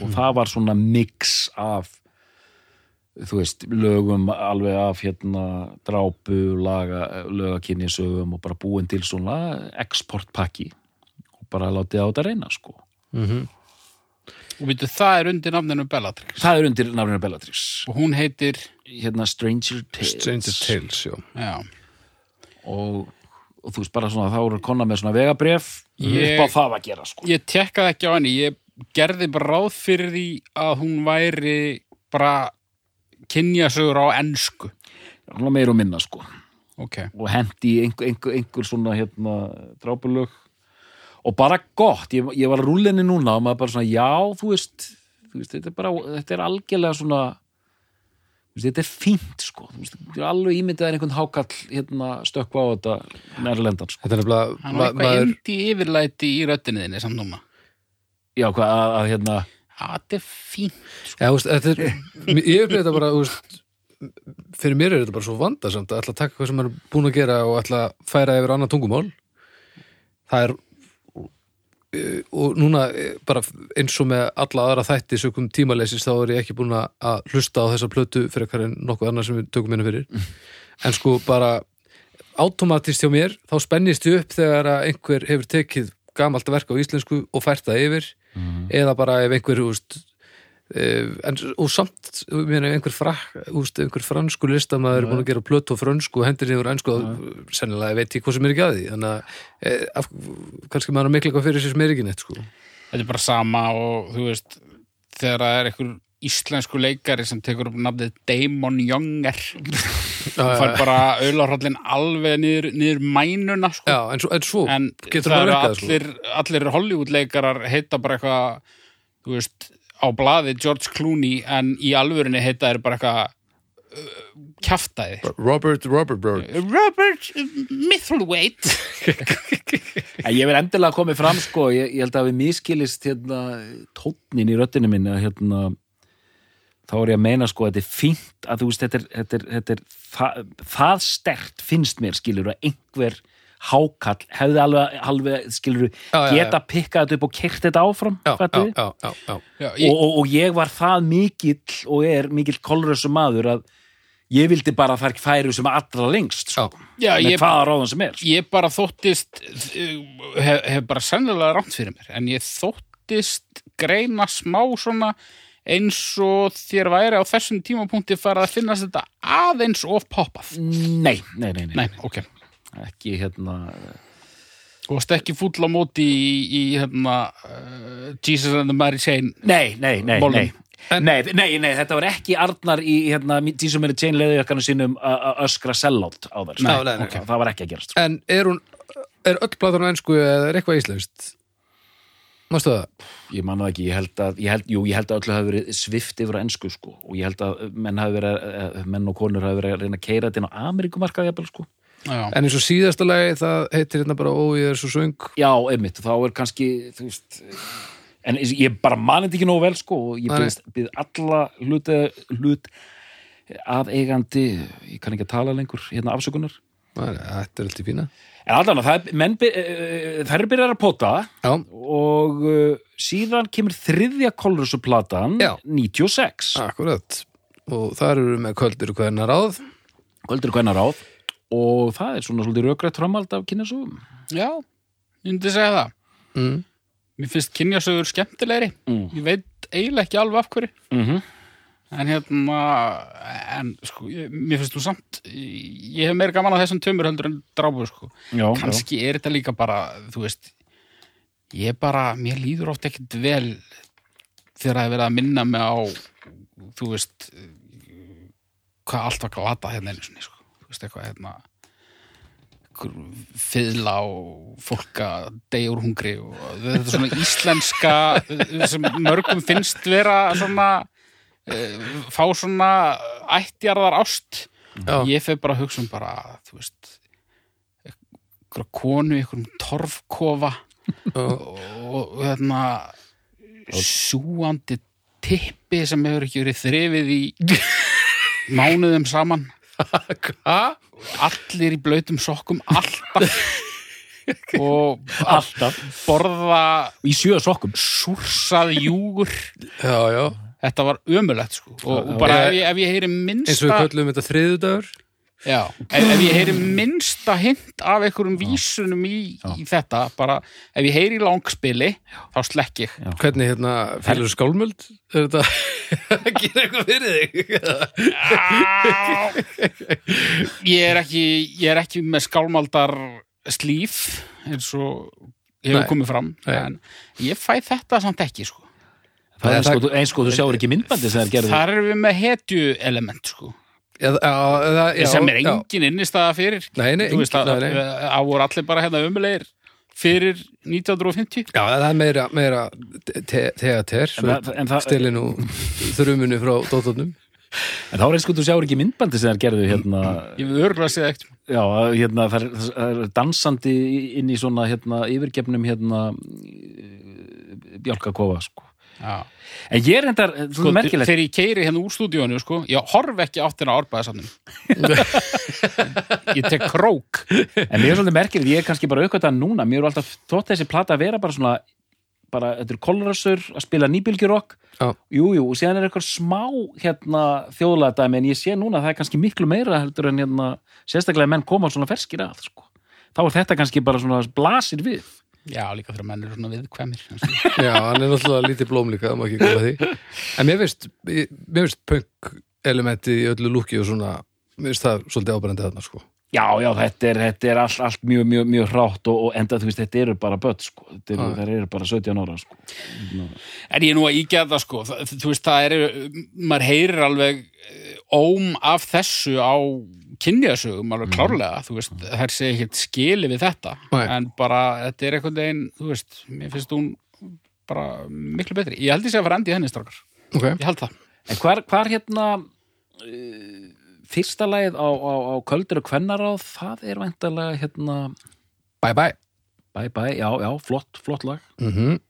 og það var svona mix af þú veist, lögum alveg af hérna drápu, laga löga kynjasögum og bara búin til svona exportpakki og bara látið á þetta reyna sko. Mm og veitu, það er undir nafninu Bellatrix. Það er undir nafninu Bellatrix. Og hún heitir? Hérna Stranger Tales. Stranger Tales, já. Já, og, og þú veist bara svona þá eru konna með svona vegabref Ég- upp á það að gera sko. Ég tekkaði ekki á henni. Ég gerði bara ráð fyrir því að hún væri bara kynjasögur á ensku? Svona meir og minna sko. Ok, og hendi í einhver, einhver, einhver svona hérna drápulög. Og bara gott, ég, ég var að rúlinni núna og maður bara svona, já, þú veist þú veist, þetta er bara, þetta er algjörlega svona þú veist, þetta er fínt sko, þú veist, þetta er alveg ímyndið er einhvern hákall hérna stökkva á þetta nærlendan sko, Þetta er nefnilega var ma- eitthvað indi yfirlæti í röddinni þinni samt núna. Já, hvað, að, að hérna þetta er fínt Já, þú veist, þetta er, ég upplýði þetta bara, veist, fyrir mér er þetta bara svo vandasamt að að taka hvað sem er búin að gera og að færa yfir annað tungumál. Það er, eh, og núna eh, bara eins og með alla aðra þætti sökum tímaleysis þá er ég ekki búin að hlusta á þessa plötu fyrir eitthvað en nokkuð annað sem við tökum minna fyrir. En sko bara automatist hjá mér, þá spennist ég upp þegar einhver hefur tekið gamalt verk á íslensku og fært það yfir eða bara ef einhver úst, Uh, en, og samt, einhver, frak, úst, einhver fransku listamaður er búin að gera plötu á frönsku og hendur ennsku og sennilega veit ég hvað sem er ekki að því. Þannig að eh, af, kannski maður er miklu eitthvað fyrir sér sem er ekki neitt sko. þetta er bara sama og þú veist þegar það er einhver íslensku leikari sem tekur upp nafnið Damon Younger og fær bara auðlarhaldin alveg niður, niður mænuna sko. Já, en svo, en svo en getur það það virkað sko. allir, allir Hollywood leikarar heita bara eitthvað þú veist, á blaði George Clooney en í alvörinni heita er bara eitthvað uh, kjaftaði Robert, Robert Bird Robert Mithilwaite. En ég vil endilega komið fram sko, ég, ég held að við miskilist hérna, tónnin í röddinu minni að hérna þá er ég að meina sko að þetta er fínt að þú veist, þetta er, þetta er, þetta er það, það stert finnst mér skilur að einhver hákall hefði alveg, alveg skilur Já, geta pikkað þetta upp og kert þetta áfram Já, já, fattuði? já, já, já. Já, og, ég, og, og ég var það mikill og er mikill kolrössu maður að ég vildi bara að það ekki færi sem allra lengst sko, já. með ég, hvaða ráðan sem er sko. ég bara þóttist uh, hef, hef bara sennilega rámt fyrir mér en ég þóttist greina smá svona eins og þér væri á þessum tímapunkti farið að finnast þetta aðeins of poppað nei, nei, nei, nei, Nei, ok ekki hérna Þú varst ekki fúll á móti í, í hérna, uh, Jesus and the Mary Chain Nei, nei, nei, nei. Nei, nei, nei, þetta var ekki Arnar í hérna, Dísum er chain leðujakanu sínum að öskra sellátt á þær sko. Nei, nei, nei. Ok, það var ekki að gerast sko. En er hún er öll platan á ennsku eða er eitthvað íslenskt? Mástu það? Ég man það ekki, ég held að, ég held, jú, ég held að öllu hafi verið svift yfir á ensku sko og ég held að menn hafi verið, menn og konur hafi verið að reyna að keira þetta inn á Ameríkumarkað jafnvel sko. Já, En eins og síðasta lagi það heitir hérna bara Ó, ég er svo söng. Já, einmitt, þá er kannski, þú veist en ég bara manið ekki nógu vel sko og ég Nei. byrð, alla hluti, hlut af eigandi, ég kann ekki að tala lengur hérna afsökunar Þetta er alltaf fína. En allan að það er, menn, by- eh, þær eru byrjar að pota Já, og uh, síðan kemur þriðja kolrusuplatan Já. 96 akkurat. Og þar eru með kvöldir og hvernig ráð Kvöldur hvenna ráð og það er svona svolítið rökrætt framald af kynnesugum já ég myndi segja það. Mm. Mér finnst kynjasögur skemmtilegri. Mm. Ég veit eiginlega ekki alveg af hverju. Mm -hmm. En hérna, en sko, mér finnst þú samt, ég hef meira gaman að þessum tömur heldur en drábur, sko. Já, Kanski er þetta líka bara, þú veist, ég bara, mér líður oft ekkert vel þegar það er verið að minna mig á, þú veist, hvað allt var glata hérna einu sinni, sko. Þú veist, eitthvað, hérna, fiðla og fólk að deyja úr hungri og þetta er svona íslenska sem mörgum finnst vera svona fá svona ættjarðar ást. Já. ég fer bara að hugsa um bara þú veist einhverja konu, einhverjum torfkofa og, og hérna sjúandi tippi sem hefur ekki verið þrifið í mánuðum saman. Hva? allir í blautum sokkum alltaf. Og Alltaf. borða Í sjö sokkum? súrsað júgur Já, já þetta var ömulegt sko. Og, og bara ef ég, ef ég heyri Eins og við minnsta köllum þetta þriðudagur já, ef, ef ég heyri minnsta hint af einhverjum vísunum í, í þetta bara ef ég heyri langspili þá slekk ég. Hvernig hérna fylgur skálmöld? Er þetta að gera eitthvað fyrir þig? ég er ekki ég er ekki með skálmaldar slíf eins og hefur komið fram Nei. en ég fæ þetta samt ekki sko Það er Það- þú- eins og þú sjáur ekki myndbandi sem þær gerðu þar erum við með hetju element sko. Já, já, já, sem er engin innistaða fyrir. Nei, nei, engin- að það voru allir bara hérna umulegir fyrir 1950 Já, það er meira, meira te- teater, En það- en það- stilin og þrumunu frá dóttornum. En þá er eins og þú sjáur ekki myndbandi sem þær gerðu hérna. Ég vil örgulega segja ekkert. Já, hérna, það er, það er dansandi inn í svona hérna, yfirgefnum hérna bjálkakofa sko. En ég er endar, sko, Sko, merkilegt. þegar ég keiri hérna úr stúdíónu sko, ég horf ekki áttina á árbæðasafnum ég tek krók. En mér er svolítið merkilegt, ég er kannski bara aukvæmt núna Mér er alltaf þótt þessi plata að vera bara svona bara, þetta er kolrasur að spila nýbylgjurokk. Já. Jú, jú, og síðan er eitthvað smá hérna þjóðlæðdæmi en ég sé núna að það er kannski miklu meira heldur en hérna sérstaklega menn koma svona ferskir að sko. þá er þetta kannski bara svona blasir við Já, líka þegar menn eru svona viðkvæmir Já, hann er náttúrulega lítið blóm líka, það má ekki góða því. En mér veist, mér veist punk elementi í öllu lúki og svona mér veist það svolítið ábærandi þarna sko. Já, já, þetta er, þetta er allt, allt mjög, mjög, mjög hrátt og, og enda, þú veist, þetta eru bara börn, sko. Þetta eru, það eru bara 17 ára, sko. Er ég nú að ígja það sko. Það, þú veist það er, maður heyrir alveg eh, óm af þessu á kynjasögum alveg klárlega, þú veist, þær sé ekkert skili við þetta, Nei. en bara þetta er einhvern veginn, þú veist, mér finnst hún bara miklu betri. Ég held sé að fara endi í henni strákar, Ok, ég held það. En hvar, hvar hérna, uh, fyrsta lagið á, á, á Köldur og Kvennaráð, það er væntalega, hérna, bye bye. Bæ, bæ, já, já, flott, flott lag, mm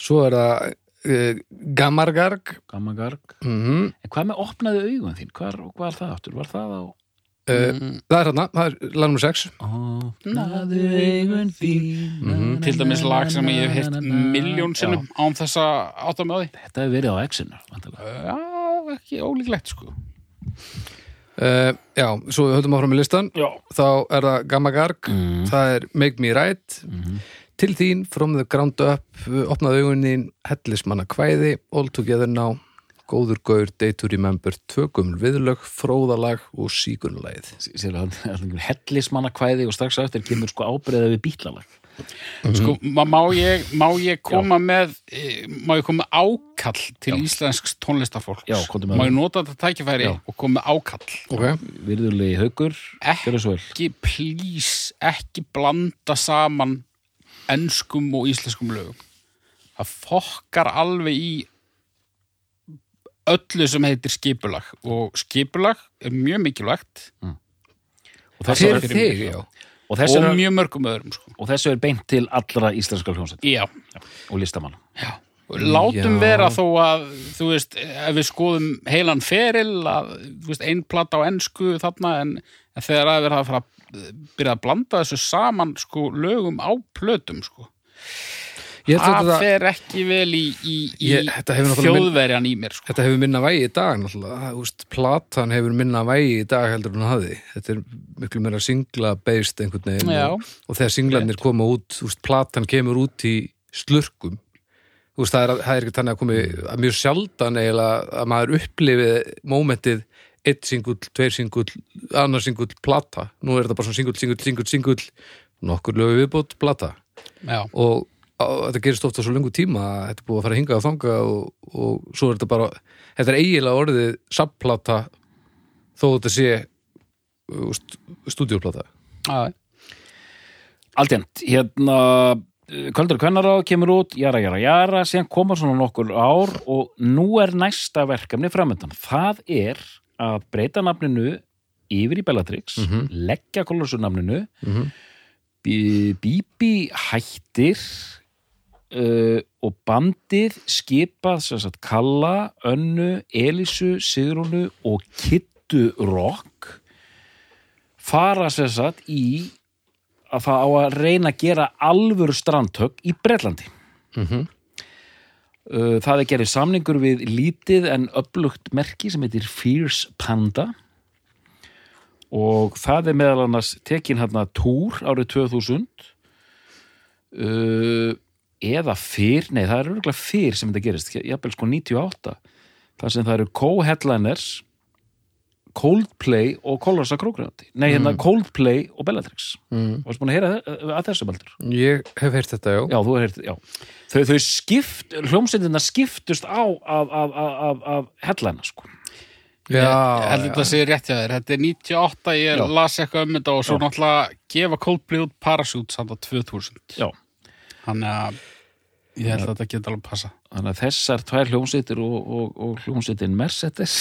Svo er það uh, Gamargarg. Gammagarg. mm En hvað með opnaði augun þín? Hvar, hvað var það aftur? Var það á... uh, Það er hérna, það er lag nummer 6 Opnaðu augun þín. til dæmis lag sem ég hef heyrt miljón sinnum án þess að átta mig á því. Þetta hefur verið á X-inu, væntalega. já, ekki ólíklegt sko. Uh, Já, svo við höldum áfram með listan Já. þá er það Gamagarg Mm. það er Make Me Right. Til þín, From the Ground Up opnaði augunin, Hellismanna kvæði All Together Now Góður Gaur, Day to Remember, Tvöguml viðlög, Fróðalag og Síkunlæð Sér að hann er hellismanna kvæði og strax á eftir kemur sko ábreiða við bítlalag. Sko, ma- má ég, má ég koma með eh, má ég koma með ákall til íslensks tónlistarfólks Já, komdu með má það. ég nota þetta tækifæri Já. og koma með ákall Ok, Virðulegi haugur, gjörðu svo vel. ekki, please, ekki blanda saman enskum og íslenskum lögum það fokkar alveg í öllu sem heitir skipulag og skipulag er mjög mikilvægt Og þessu fyrir er, þig, já og og er, mjög mörgum öðrum sko. og þessu er beint til allra íslenskar hljónsett já, og listamanna. látum Já. vera þó að þú veist, ef við skoðum heilan feril að, þú veist, ein plata á ensku þarna, en, en þegar að vera að fara að byrja að blanda þessu saman sko, lögum á plötum sko. Það fer ekki vel í, í, í þjóðverjan í mér sko. þetta hefur minna vægi í dag úst, platan hefur minna vægi í dag heldur hún hafði þetta er miklu meira singla based einhvern veginn Já. og, og þegar singlarnir koma út, úst, platan kemur út í slurkum úst, það, er, það er ekki þannig að komi að mjög sjaldan eiginlega að maður upplifið mómentið eitt singull, tveir singull, annar singull plata, nú er þetta bara svona singull, singull, singull, singull, nokkur lögu viðbót plata Já. og þetta gerist ofta svo lengur tíma þetta er búið að fara að hinga að þanga og, og svo er þetta bara þetta er eiginlega orðið subplata þó þetta sé stúdíóplata Já. Aldjent, hérna Köldur Kvennaráð kemur út, jara, jara, jara síðan koma svona nokkur ár og nú er næsta verkefni framöndan það er að breyta nafninu yfir í Bellatrix Mhm. leggja kolorsu nafninu Mhm. Bí- Bíbi hættir uh, og bandið skipað sagt Kalla, Önnu, Elísu, Sigrúnu og Kittu Rock fara sagt í að það á að reyna að gera alvöru strandhögg í Bretlandi. Mhm. Uh, það er gerðið samningur við lítið en upplugt merki sem heitir Fierce Panda og það er meðal annars tekin hérna túr árið 2000 uh, eða fyrr, nei það er örgulega fyrr sem þetta gerist, jafnvel sko 98 þar sem það eru co-headliners Coldplay og Colors of Crocodile nei hérna Coldplay og Bellatrix Mm. Varstu búin að heyra að þessu baldur? Ég hef heyrt þetta, já. Já, þú hefur heyrt, já. Þau, þau skipt, hljómsveitina skiptust á af, af, af, af, af hellana, sko. Já, ég held já. þetta sé rétt hjá þér þetta er 98, ég Já. las eitthvað um þetta og svo Já. náttúrulega gefa Coldplay út Parachute samt á 2000 Já. þannig að ég held að þetta geta alveg passa Þannig að þessar tvær hljómsveitir og, og, og hljómsveitin Mercedes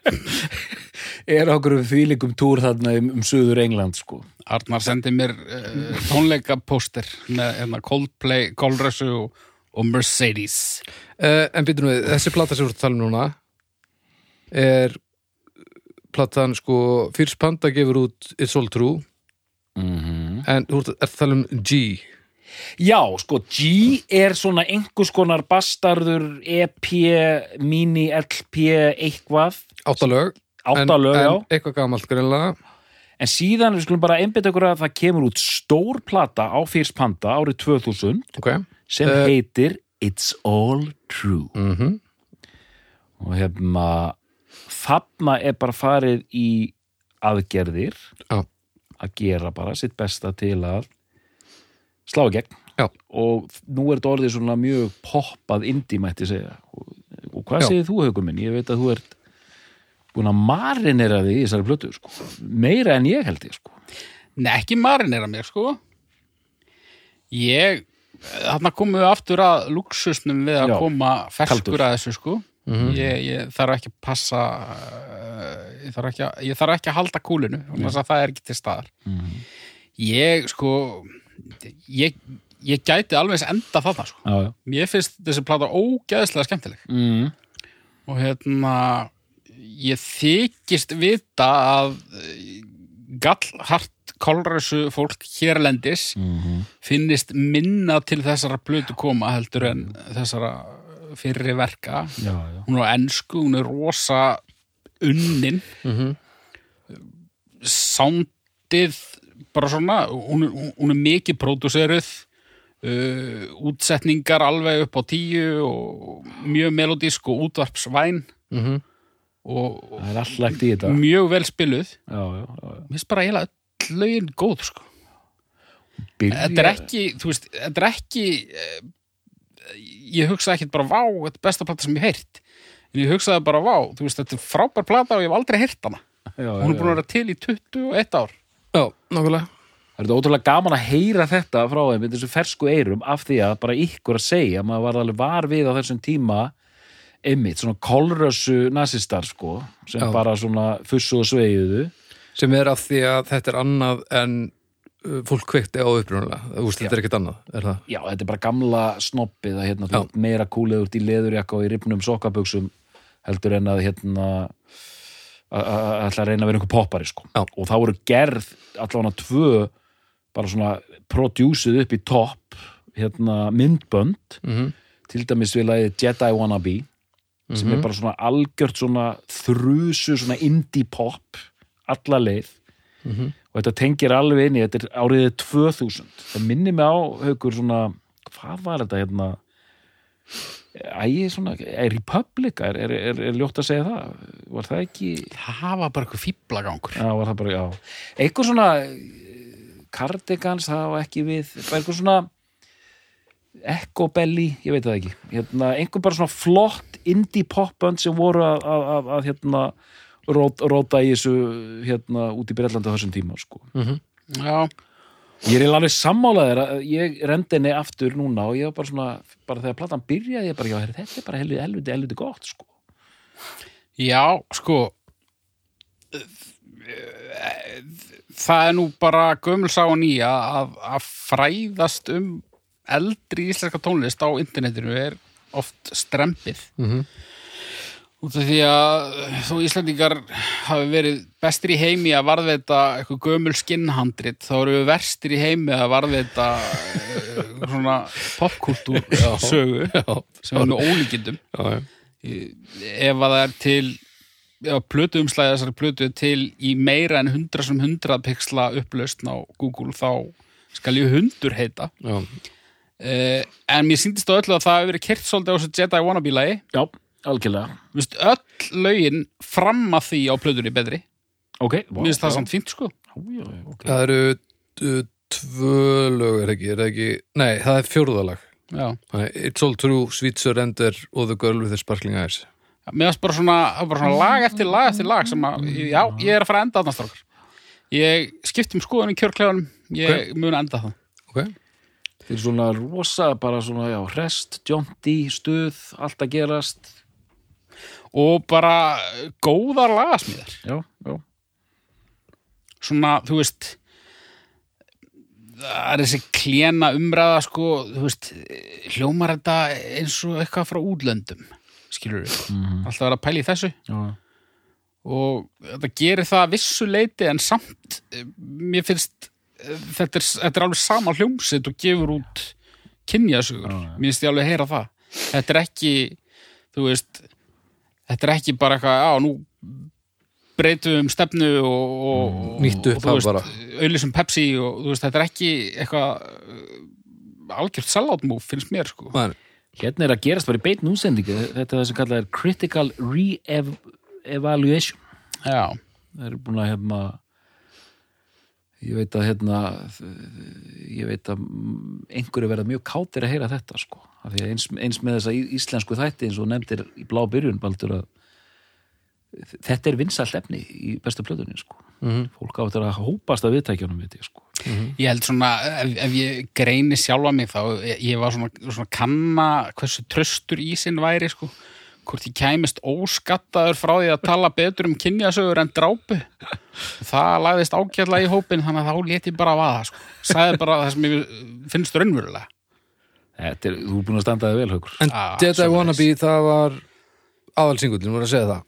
er okkur fýlingum túr þarna um, um Suður England, sko. Arnar sendi mér uh, tónleikapóster með hérna, Coldplay, Colrössu og, og Mercedes. Uh, en býtum við, þessi plata sem við erum að tala um núna er platan sko Fyrst Panda gefur út It's All True. Mm en þú ert er að tala um G Já, sko, G er svona einhvers konar bastarður EP, mini LP, eitthvað, áttalög áttalög, já. en eitthvað gamalt greinlega en síðan við skulum bara einbytta okkur að það kemur út stór plata á Fierce Panda árið 2000 ok sem Eh. heitir It's All True mm og hefna þarna er bara farið í aðgerðir Já. að gera bara sitt besta til að slá í gegn Já. og nú er þetta orðið svona mjög poppað indie mætti segja og, og hvað segir þú haukum minn? Ég veit að þú ert búin að marinera því í þessari plötu sko. meira en ég held ég sko. Nei, ekki marinera mig, sko. Ég, þarna komum við aftur að luxusnum við að Já, koma ferskur að þessu, sko. ég, ég þarf ekki að passa uh, ég, þarf ekki að, ég þarf ekki að halda kúlinu þess að það er ekki til staðar ég, sko ég, ég gæti alveg enda þarna, sko. já, já. Mér finnst þessi plata ógeðslega skemmtileg Mm. og hérna ég þykist vita að eh, gallhart kolræsu fólk hérlendis Mm finnist minna til þessara blötu koma heldur en þessara fyrri verka já, hún er á ensku, hún er rosa unnin Mhm. soundið bara svona, hún hún er mikið pródúseruð uh, útsetningar alveg upp á tíu og mjög melodísk og útvarpsvæn. Mhm. og og þetta. mjög vel spiluð. Mér finnst bara eiginlega lögin góð sko. Byrja- þetta er ekki, þú veist, þetta er ekki eh, ég hugsaði ekkert bara vá, þetta er besta plata sem ég hef heyrt. En ég hugsaði bara vá, þú veist, þetta er frábær plata og ég hef aldrei heyrt hana. Já, hún er búin já. að vera til í 21 ár Já, nákvæmlega. Það er þetta ótrúlega gaman að heyra þetta frá þeim með þessu fersku eyrum af því að bara ykkur að segja, maður var alveg var við á þessum tíma einmitt, svona kolrössu nasistar sko, sem Já. bara svona fussu og sveigiðu sem er af því að þetta er annað en uh, fólk kveikti á upprunalega þú veist, þetta er ekkert annað, er það? Já, þetta er bara gamla snoppið að hérna, meira kúlegur út í leðurjakka og í ripnum sokkabuxum heldur en að hérna að ætla að reyna að vera einhver poppari sko. Og þá voru gerð allavega tvö bara svona prodjúsið upp í topp hérna myndbönd. Mm til dæmis við lagið Jedi Wannabe sem er bara svona algjört svona þrusu, svona indie pop alla leið. Og þetta tengir alveg inn í, þetta er áriðið 2000, það minnir mig á haukur svona, hvað var þetta hérna ægi svona Republic, er, er, er, er ljótt að segja það, var það ekki það var bara eitthvað fýblagangur eitthvað svona eh, cardigans, það var ekki við eitthvað svona Echo Belly, ég veit það ekki. Hérna, einhver bara svona flott indie popbönd sem voru að, að, að, að hérna, rót, róta í þessu hérna, út í Breitlandi á þessum tíma sko. já, ég er alveg sammálaðir að ég rendi henni aftur núna og ég var bara svona bara þegar platan byrjaði ég bara, já, þetta er bara helviti, helviti, helviti gott sko. já, sko það er nú bara gömulsá og nýja að, að fræðast um eldri íslenska tónlist á internetinu er oft strempið Mhm. Út af því að þó Íslandingar hafi verið bestir í heimi að varðveita eitthvað gömul skinnhandrit þá eru við verstir í heimi að varðveita eh, svona popkultúr sögu Já, sem er nú ólíkindum. Já, já. ef að það er til ef að plötu umslæði þessari plötu til í meira en 100 sem 100 pixla upplausn á Google þá skal ég hundur heita. Já. uh, en mér síndist á öllu að það hefur verið kert svolítið á þessu Jedi Wannabe lagi já, algjörlega. Vist, öll lögin fram að því á plötunni betri. Ok, mér finnst það samt fínt sko. Já, já, ok. Það eru uh, tvö lög, er ekki, er ekki Nei, það er fjórðalag já. Það er It's All True, Sweet Surrender og The Girl with the Sparkling Eyes. Mér finnst bara svona, bara svona lag eftir lag eftir lag sem að, já, ég er að fara að enda þarna strákar. Ég skipt um skoðun í kjörklefanum ég mun að enda það. Ok, Þeir eru svona rosa, bara svona, já, rest, jonti, stuð, allt að gerast. Og bara góðar lagasmíðar Já, já. svona, þú veist það er þessi kléna umræða sko, þú veist hljómar þetta eins og eitthvað frá útlöndum skilur við, Mhm. alltaf að vera að pæla í þessu já. og þetta gerir það að vissu leiti en samt eh, mér finnst eh, þetta er, þetta er alveg sama hljómsitt og gefur út kynjasugur, mér finnst ég alveg að heyra það þetta er ekki þú veist, þetta er ekki bara eitthvað, já, nú breytu um stefnu og, og, Nýtt og, upphaf bara. auðlýsum Pepsi og þú veist, þetta er ekki eitthvað uh, algjört salátmúf finnst mér sko. Man, Hérna er að gerast bara í beitn útsendingu þetta er það sem kallað er critical re-evaluation Já, það eru búin að hérna ég veit að hérna ég veit að einhverju verða mjög kátir að heyra þetta sko. Að eins, eins með þessa í- íslensku þætti eins og nefndir í blá byrjun Baldur að þetta er vinsælt efni í bestu plötunni sko. Mhm. fólk áttur að hópast af viðtækjunum veit ég sko. Ég held svona ef, ef ég greini sjálfa mig þá ég, ég var svona, svona kanna hversu tröstur ísinn væri sko hvort ég kæmist óskattaður frá því að tala betur um kynjasögur en drápu. Það lagðist ágætlega í hópin þannig að þá lét ég bara vaða sko. sagði bara það sem ég finnst raunverulega. Þetta er, þú er búin að standa þig vel haukur. En Ah, Dead I. Wanna Be, það var aðalsingullin, voru að segja það.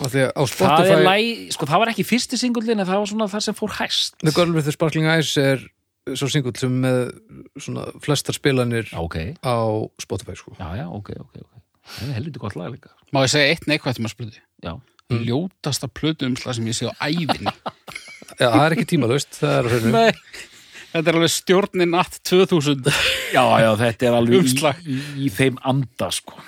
Það Spotify er læg, sko það var ekki fyrsti singullin en það var svona það sem fór hæst. The Girl with the Sparkling Eyes er svo singull sem með svona flestar spilanir Já, ok, á Spotify sko. já, já, ok, ok, ok það er helviti gott lag líka. Má ég segja eitt neikvægt um að spluti já, ljótasta plötu umslag sem ég sé á ævinni. Já, það er ekki tímalaust, það er Nei. þetta er alveg stjórnin att 2000 já, já, þetta er alveg í, Umslag. í, í þeim anda sko.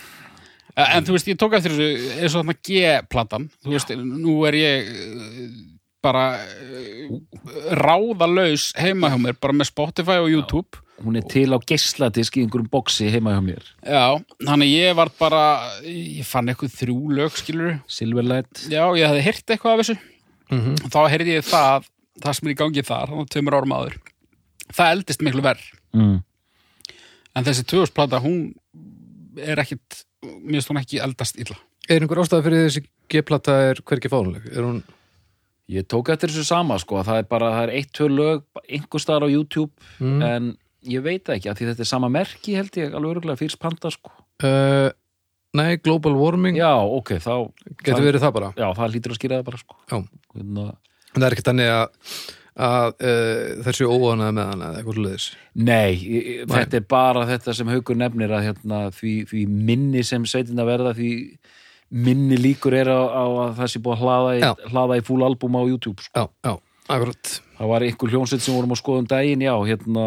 En þú veist, ég tók eftir þessu eins og þarna G-platan þú veist, nú er ég uh, bara uh, ráðalaus heima hjá mér bara með Spotify og YouTube hún er til á geisladisk í einhverjum boksi heima hjá mér Já, þannig ég var bara ég fann eitthvað þrjú lög skilur Silverlight Já, ég hefði heyrt eitthvað af þessu Mhm. þá heyrði ég það, það sem er í gangi þar þannig að tveimur árum áður það eldist miklu verð mm. en þessi tvöðusplata, hún er ekkit, mér finnst hún ekki eldast illa Er einhver ástæða fyrir þessi G-plata er hvergi fánuleg? Er hún, ég tók eftir þessu sama sko það er bara, það er eitt, tvö lög einhver staðar á YouTube mm. en ég veit ekki, af því þetta er sama merki held ég, alveg örgulega fyrst panda sko uh, nei, Global Warming já, ok, þá getur verið það bara já, það lítur að skýra það bara sko Já. Hérna, En það er ekki þannig að, að uh, þessi óanaði með hana eða eitthvað sluðis Nei, ég- ég- Nei. þetta er bara þetta sem Haukur nefnir að hérna, því, því minni sem sveitin að verða því minni líkur er á, á að það sé búið að hlaða í, Já. hlaða í full album á YouTube sko. Já, já, akkurat það var einhver hljónsveit sem vorum að skoða um daginn já, hérna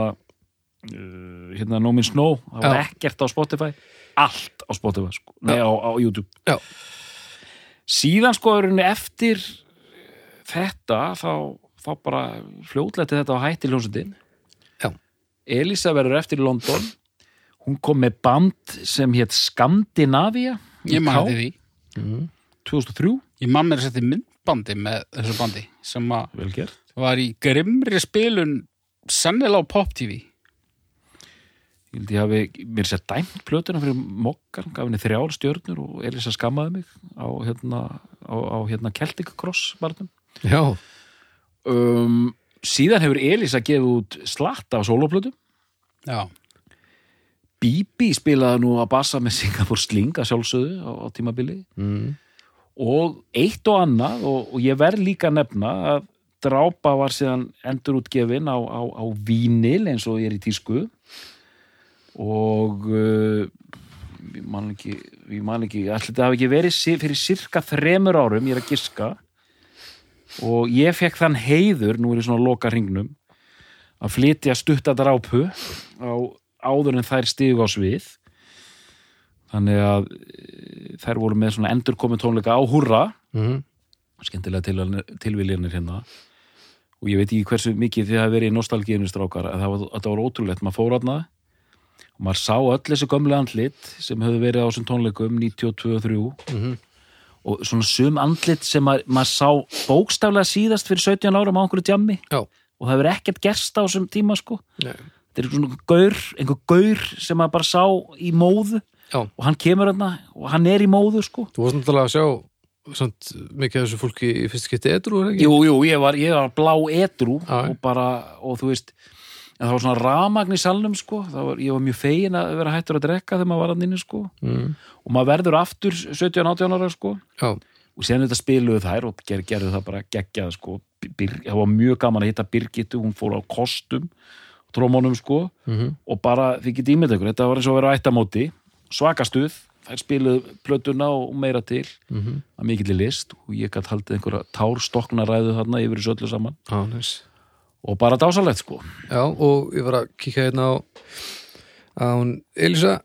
hérna No Means No, það var ekkert á Spotify. Allt á Spotify sko. Nei, á, á YouTube. Já. síðan skoðurinn eftir þetta þá, þá bara fljótletti þetta á hætti hljónsveitin Já. Elisa verður eftir í London. Hún kom með band sem hétt Skandinavia Ég eftir því. 2003 Ég mér að setja myndbandi með þessu bandi sem var í grimri spilun sennilega á Pop TV Ég held ég hafi mér sér dæmt plötuna fyrir mokkar, gaf henni þrjár stjörnur og Elisa skammaði mig á hérna, á, á hérna Celtic Cross barnum. Já, Um, síðan hefur Elisa gefið út slatta á soloplötu. Já, Bibi spilaði nú að bassa með Singapore Sling að sjálfsögðu á, á tímabili mm. og eitt og annað og, og ég verð líka að nefna að drápa var síðan endurútgefin á, á, á vínil eins og ég er í tísku og uh, ég man ekki ég man ekki, allir þetta hafi ekki verið fyrir cirka þremur árum, ég er að giska. Og ég fekk þann heiður, nú er ég svona að loka hringnum að flytja stutta drápu á áður en þær stigu á svið. Þannig að eh, þær voru með svona endurkomin tónleika á húrra. Mm. skemmtilega til, tilviljanir hérna. Og ég veit ekki hversu mikið þið hafi verið í nostalgíinu strákar að það var, að það var ótrúlegt, maður fór aðna og maður sá öll þessi gömlu andlit sem höfðu verið á þessum tónleikum 92 og 3 Mhm. og svona sum andlit sem maður, maður sá bókstaflega síðast fyrir 17 árum á einhverju djammi Já. og það hefur ekkert gerst á þessum tíma sko Nei. þetta er svona gaur, einhver gaur sem maður bara sá í móðu Já. og hann kemur hérna og hann er í móðu sko Þú varst náttúrulega að sjá samt, mikið af þessu fólki í fyrst geti edru? Jú, jú, ég var, ég var blá edru og bara, og þú veist en það var svona ramagn í salnum sko. Var, ég var mjög fegin að vera hættur að drekka þegar maður var að inni sko. Mm. og maður verður aftur 17-18 ára sko. Já, og síðan þetta spiluðu þær og ger, gerðu það bara geggjað sko. Bir, það var mjög gaman að hitta Birgitu hún fór á kostum trómónum sko. Mm og bara þið getið ímynd ykkur þetta var eins og að vera á ættamóti svaka stuð þær spiluðu plötuna og meira til. Mhm. að mikill list og ég gætt haldið einhverja társtokna ræðu þarna yfir þessu öllu saman. Já, næs. Og bara dásalegt sko Já, og ég var að kíkja hérna á á hún Elisa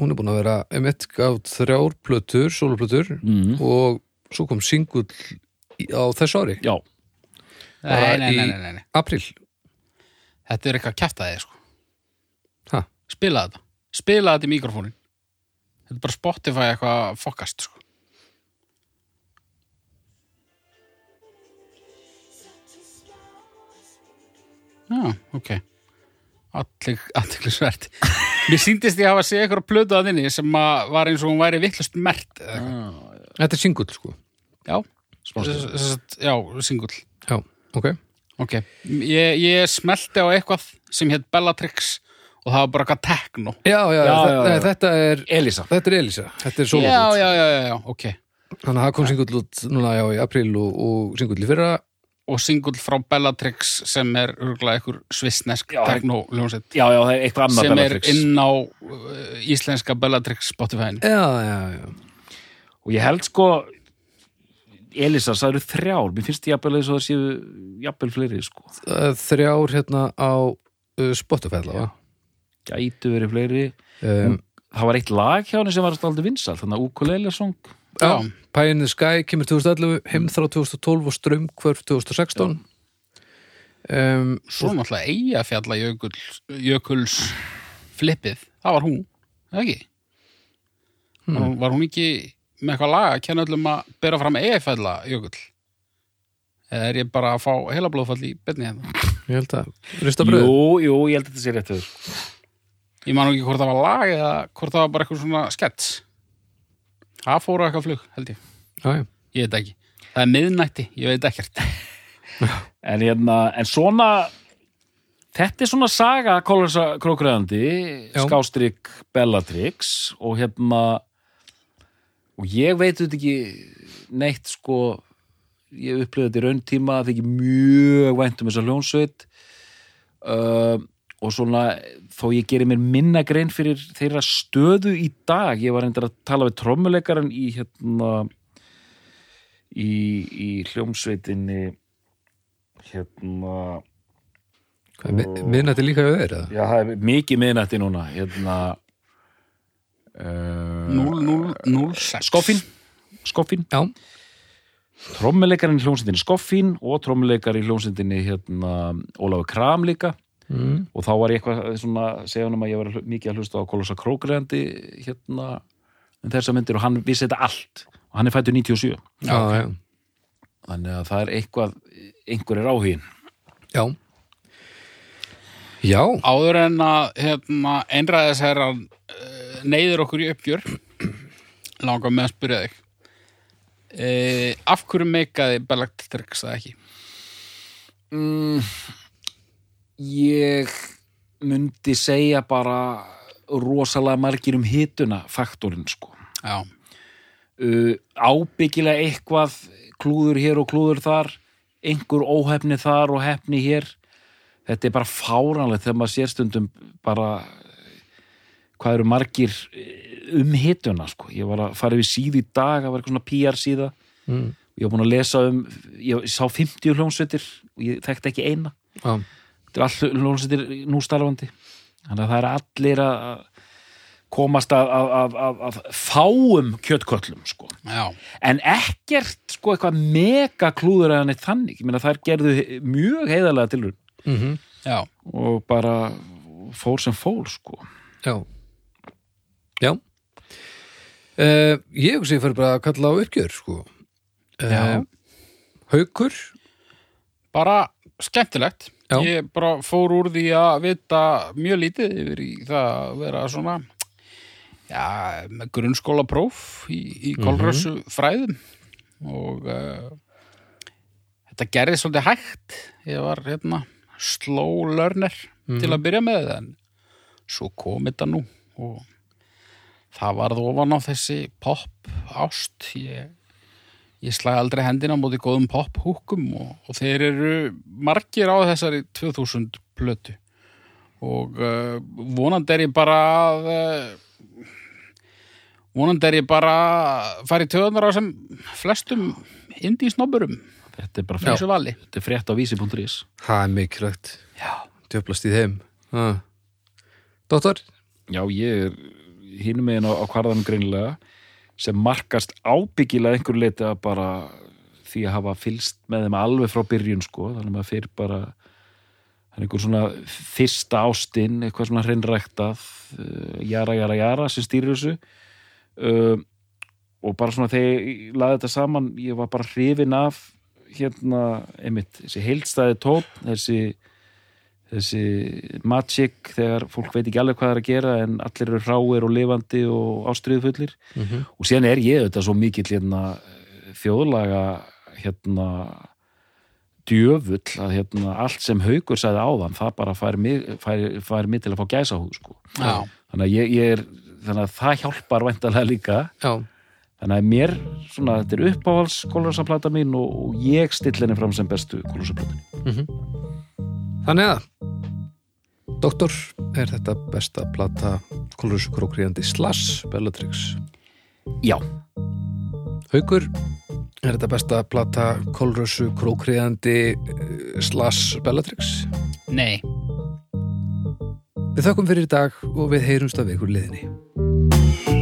hún er búin að vera emitt gátt þrjár plötur, sóluplötur mm. og svo kom singull á þessu ári, Já, Nei, nei, nei, nei, nei, april Þetta er eitthvað kjaftaði, sko. Ha? Spila þetta. Spila þetta í mikrofónin. Þetta er bara Spotify eitthvað fokast, sko. Já, ok. Allir Mér síndist ég hafa að segja eitthvað plötu að þinni sem að var eins og hún væri vittlust mert. eitthvað. Þetta er singull sko Já, já, singull. Já, ok Ok, ég, ég smelti á eitthvað sem hétt Bellatrix og það var bara eitthvað tekno. Já, já, Já, já, þetta er Elisa þetta er Elisa, þetta er já, já, já, já, ok. Þannig að það kom singull út núna já í april og, og singull í fyrra Og singull frá Bellatrix sem er örgulega einhver svissnesk Já, tekno hljómsveit. Já, já, það er eitthvað annað sem er Bellatrix. inn á uh, íslenska Bellatrix Spotify-inu. Já, já, já. Og ég held sko Elisa, það eru þrjár. Mér finnst jafnvel eins og það séu jafnvel fleiri sko. Er Þrjár hérna á uh, Spotify allavega. Gætu verið fleiri. Um, það var eitt lag hjá henni sem var alltaf vinsal þannig að ukulele song Já, Pie in the Sky kemur 2011 Heimþrá 2012 og Strömmkvörf 2016 um, Svo náttúrulega Eyjafjalla jökul, jökuls flippið, það var hún, ekki? Var, hún, var hún ekki með eitthvað lag að kenna öllum að bera fram Eyjafjalla jökul? Eða er ég bara að fá heila blóðfall í byrni hérna? Ég held að Rista bröð Jú, jú, ég held að þetta sé rétt höfður Ég man ekki hvort það var lag eða hvort það var bara eitthvað svona skets. Það fóru eitthvað flug, held ég. Já, já Ég veit ekki. Það er miðnætti, ég veit ekkert. en, hérna, en svona þetta er svona saga Kólursa Krókræðandi Já. skástrík Bellatrix og hérna og ég veit þetta ekki neitt sko ég upplifði þetta í rauntíma það ekki mjög vænt um þessa hljónsveit uh, og svona þó ég gerir mér minna grein fyrir þeirra stöðu í dag ég var reyndar að tala við trommuleikaran í hérna í, í hljómsveitinni hérna Hvað, mi- Miðnætti líka eða? já, það er mikið miðnætti núna hérna uh, 006. Skoffin Skoffin Já, trommuleikarinn í hljómsveitinni Skoffin og trommuleikar í hljómsveitinni hérna Ólafur Kram líka mm. og þá var ég eitthvað svona segja hann um að ég var að mikið að hlusta á Kolossa Krókreðandi hérna um þessar myndir og hann vissi þetta allt. Og hann er fættur 97 já, já, þannig að það er eitthvað einhver er áhugin já. Já, Áður en að hérna, einræðisherran uh, neyður okkur í uppgjör langar með að spyrja þig. Uh, af hverju meikaði Bellatrix það ekki? mm, ég myndi segja bara rosalega margir um hituna faktorinn sko. Uh, ábyggilega eitthvað klúður hér og klúður þar einhver óhefni þar og hefni hér. Þetta er bara fáranlegt þegar maður sér stundum bara hvað eru margir eh, um hituna sko. ég var að fara yfir síðu í dag það var eitthvað svona PR síða. Mm. ég var búin að lesa um, ég sá 50 hljómsveitir og ég þekkti ekki eina. Já, þetta er all hljómsveitir nú starfandi. Þannig að það er allir að komast að, að, að, að, að fáum kjötköllum sko. en ekkert sko eitthvað mega klúður eða neitt þannig, meina þær gerðu mjög heiðarlega tilur mm já, og bara fór sem fór sko. Já. Já. Uh, Ég hugsi ég fyrir bara að kalla á uppgjör sko. Já. Haukur bara skemmtilegt Já. ég bara fór úr því að vita mjög lítið yfir í það að vera svona já, með grunnskólapróf í, í kolrössu fræðum og uh, þetta gerði svolítið hægt. Ég var hérna slow learner til að byrja með en svo kom þetta nú. Og það varð ofan á þessi pop ást ég ég slæði aldrei hendina á móti góðum pop-húkum og, og þeir eru margir á þessari 2000 plötu og uh, vonandi er ég bara að uh, vonandi er ég bara að fara í töðunar á sem flestum indí snobburum þetta er bara fyrir frétt, þessu vali þetta er frétt á vísi.is Það er mikilvægt. Já, Djöflast í þeim. Ha. Dóttor? Já, ég er hínum megin á, á kvarðanum greinilega sem markast ábyggilega einhver leiti að bara því að hafa fylst með þeim alveg frá byrjun sko, þannig að maður fyrir bara það er einhver svona fyrsta ástin, eitthvað svona hreinræktað uh, jara, jara, jara sem stýrir þessu. Uh, og bara svona þegar ég laði þetta saman ég var bara hrifin af hérna, einmitt, þessi heildstæði tótt, þessi þessi magic þegar fólk veit ekki alveg hvað það er að gera en allir eru hráir og lifandi og ástriðufullir Mm -hmm. og síðan er ég þetta svo mikill hérna, þjóðlaga hérna djöfull að hérna, allt sem haugur sagði áðan það bara fær mig, fær, fær mig til að fá gæsa húð sko. þannig, að ég, ég er, þannig að það hjálpar væntalega líka Já. þannig að mér, svona, þetta er uppáhals kólasaplata mín og, og ég still henni fram sem bestu kólasaplata Þannig að Doktor, er þetta besta plata Kolrúsu krókríðandi Slash Bellatrix? Já, Haukur, er þetta besta plata Kolrúsu krókríðandi Slash Bellatrix? nei Við þökkum fyrir í dag og við heyrumst af ykkur liðinni.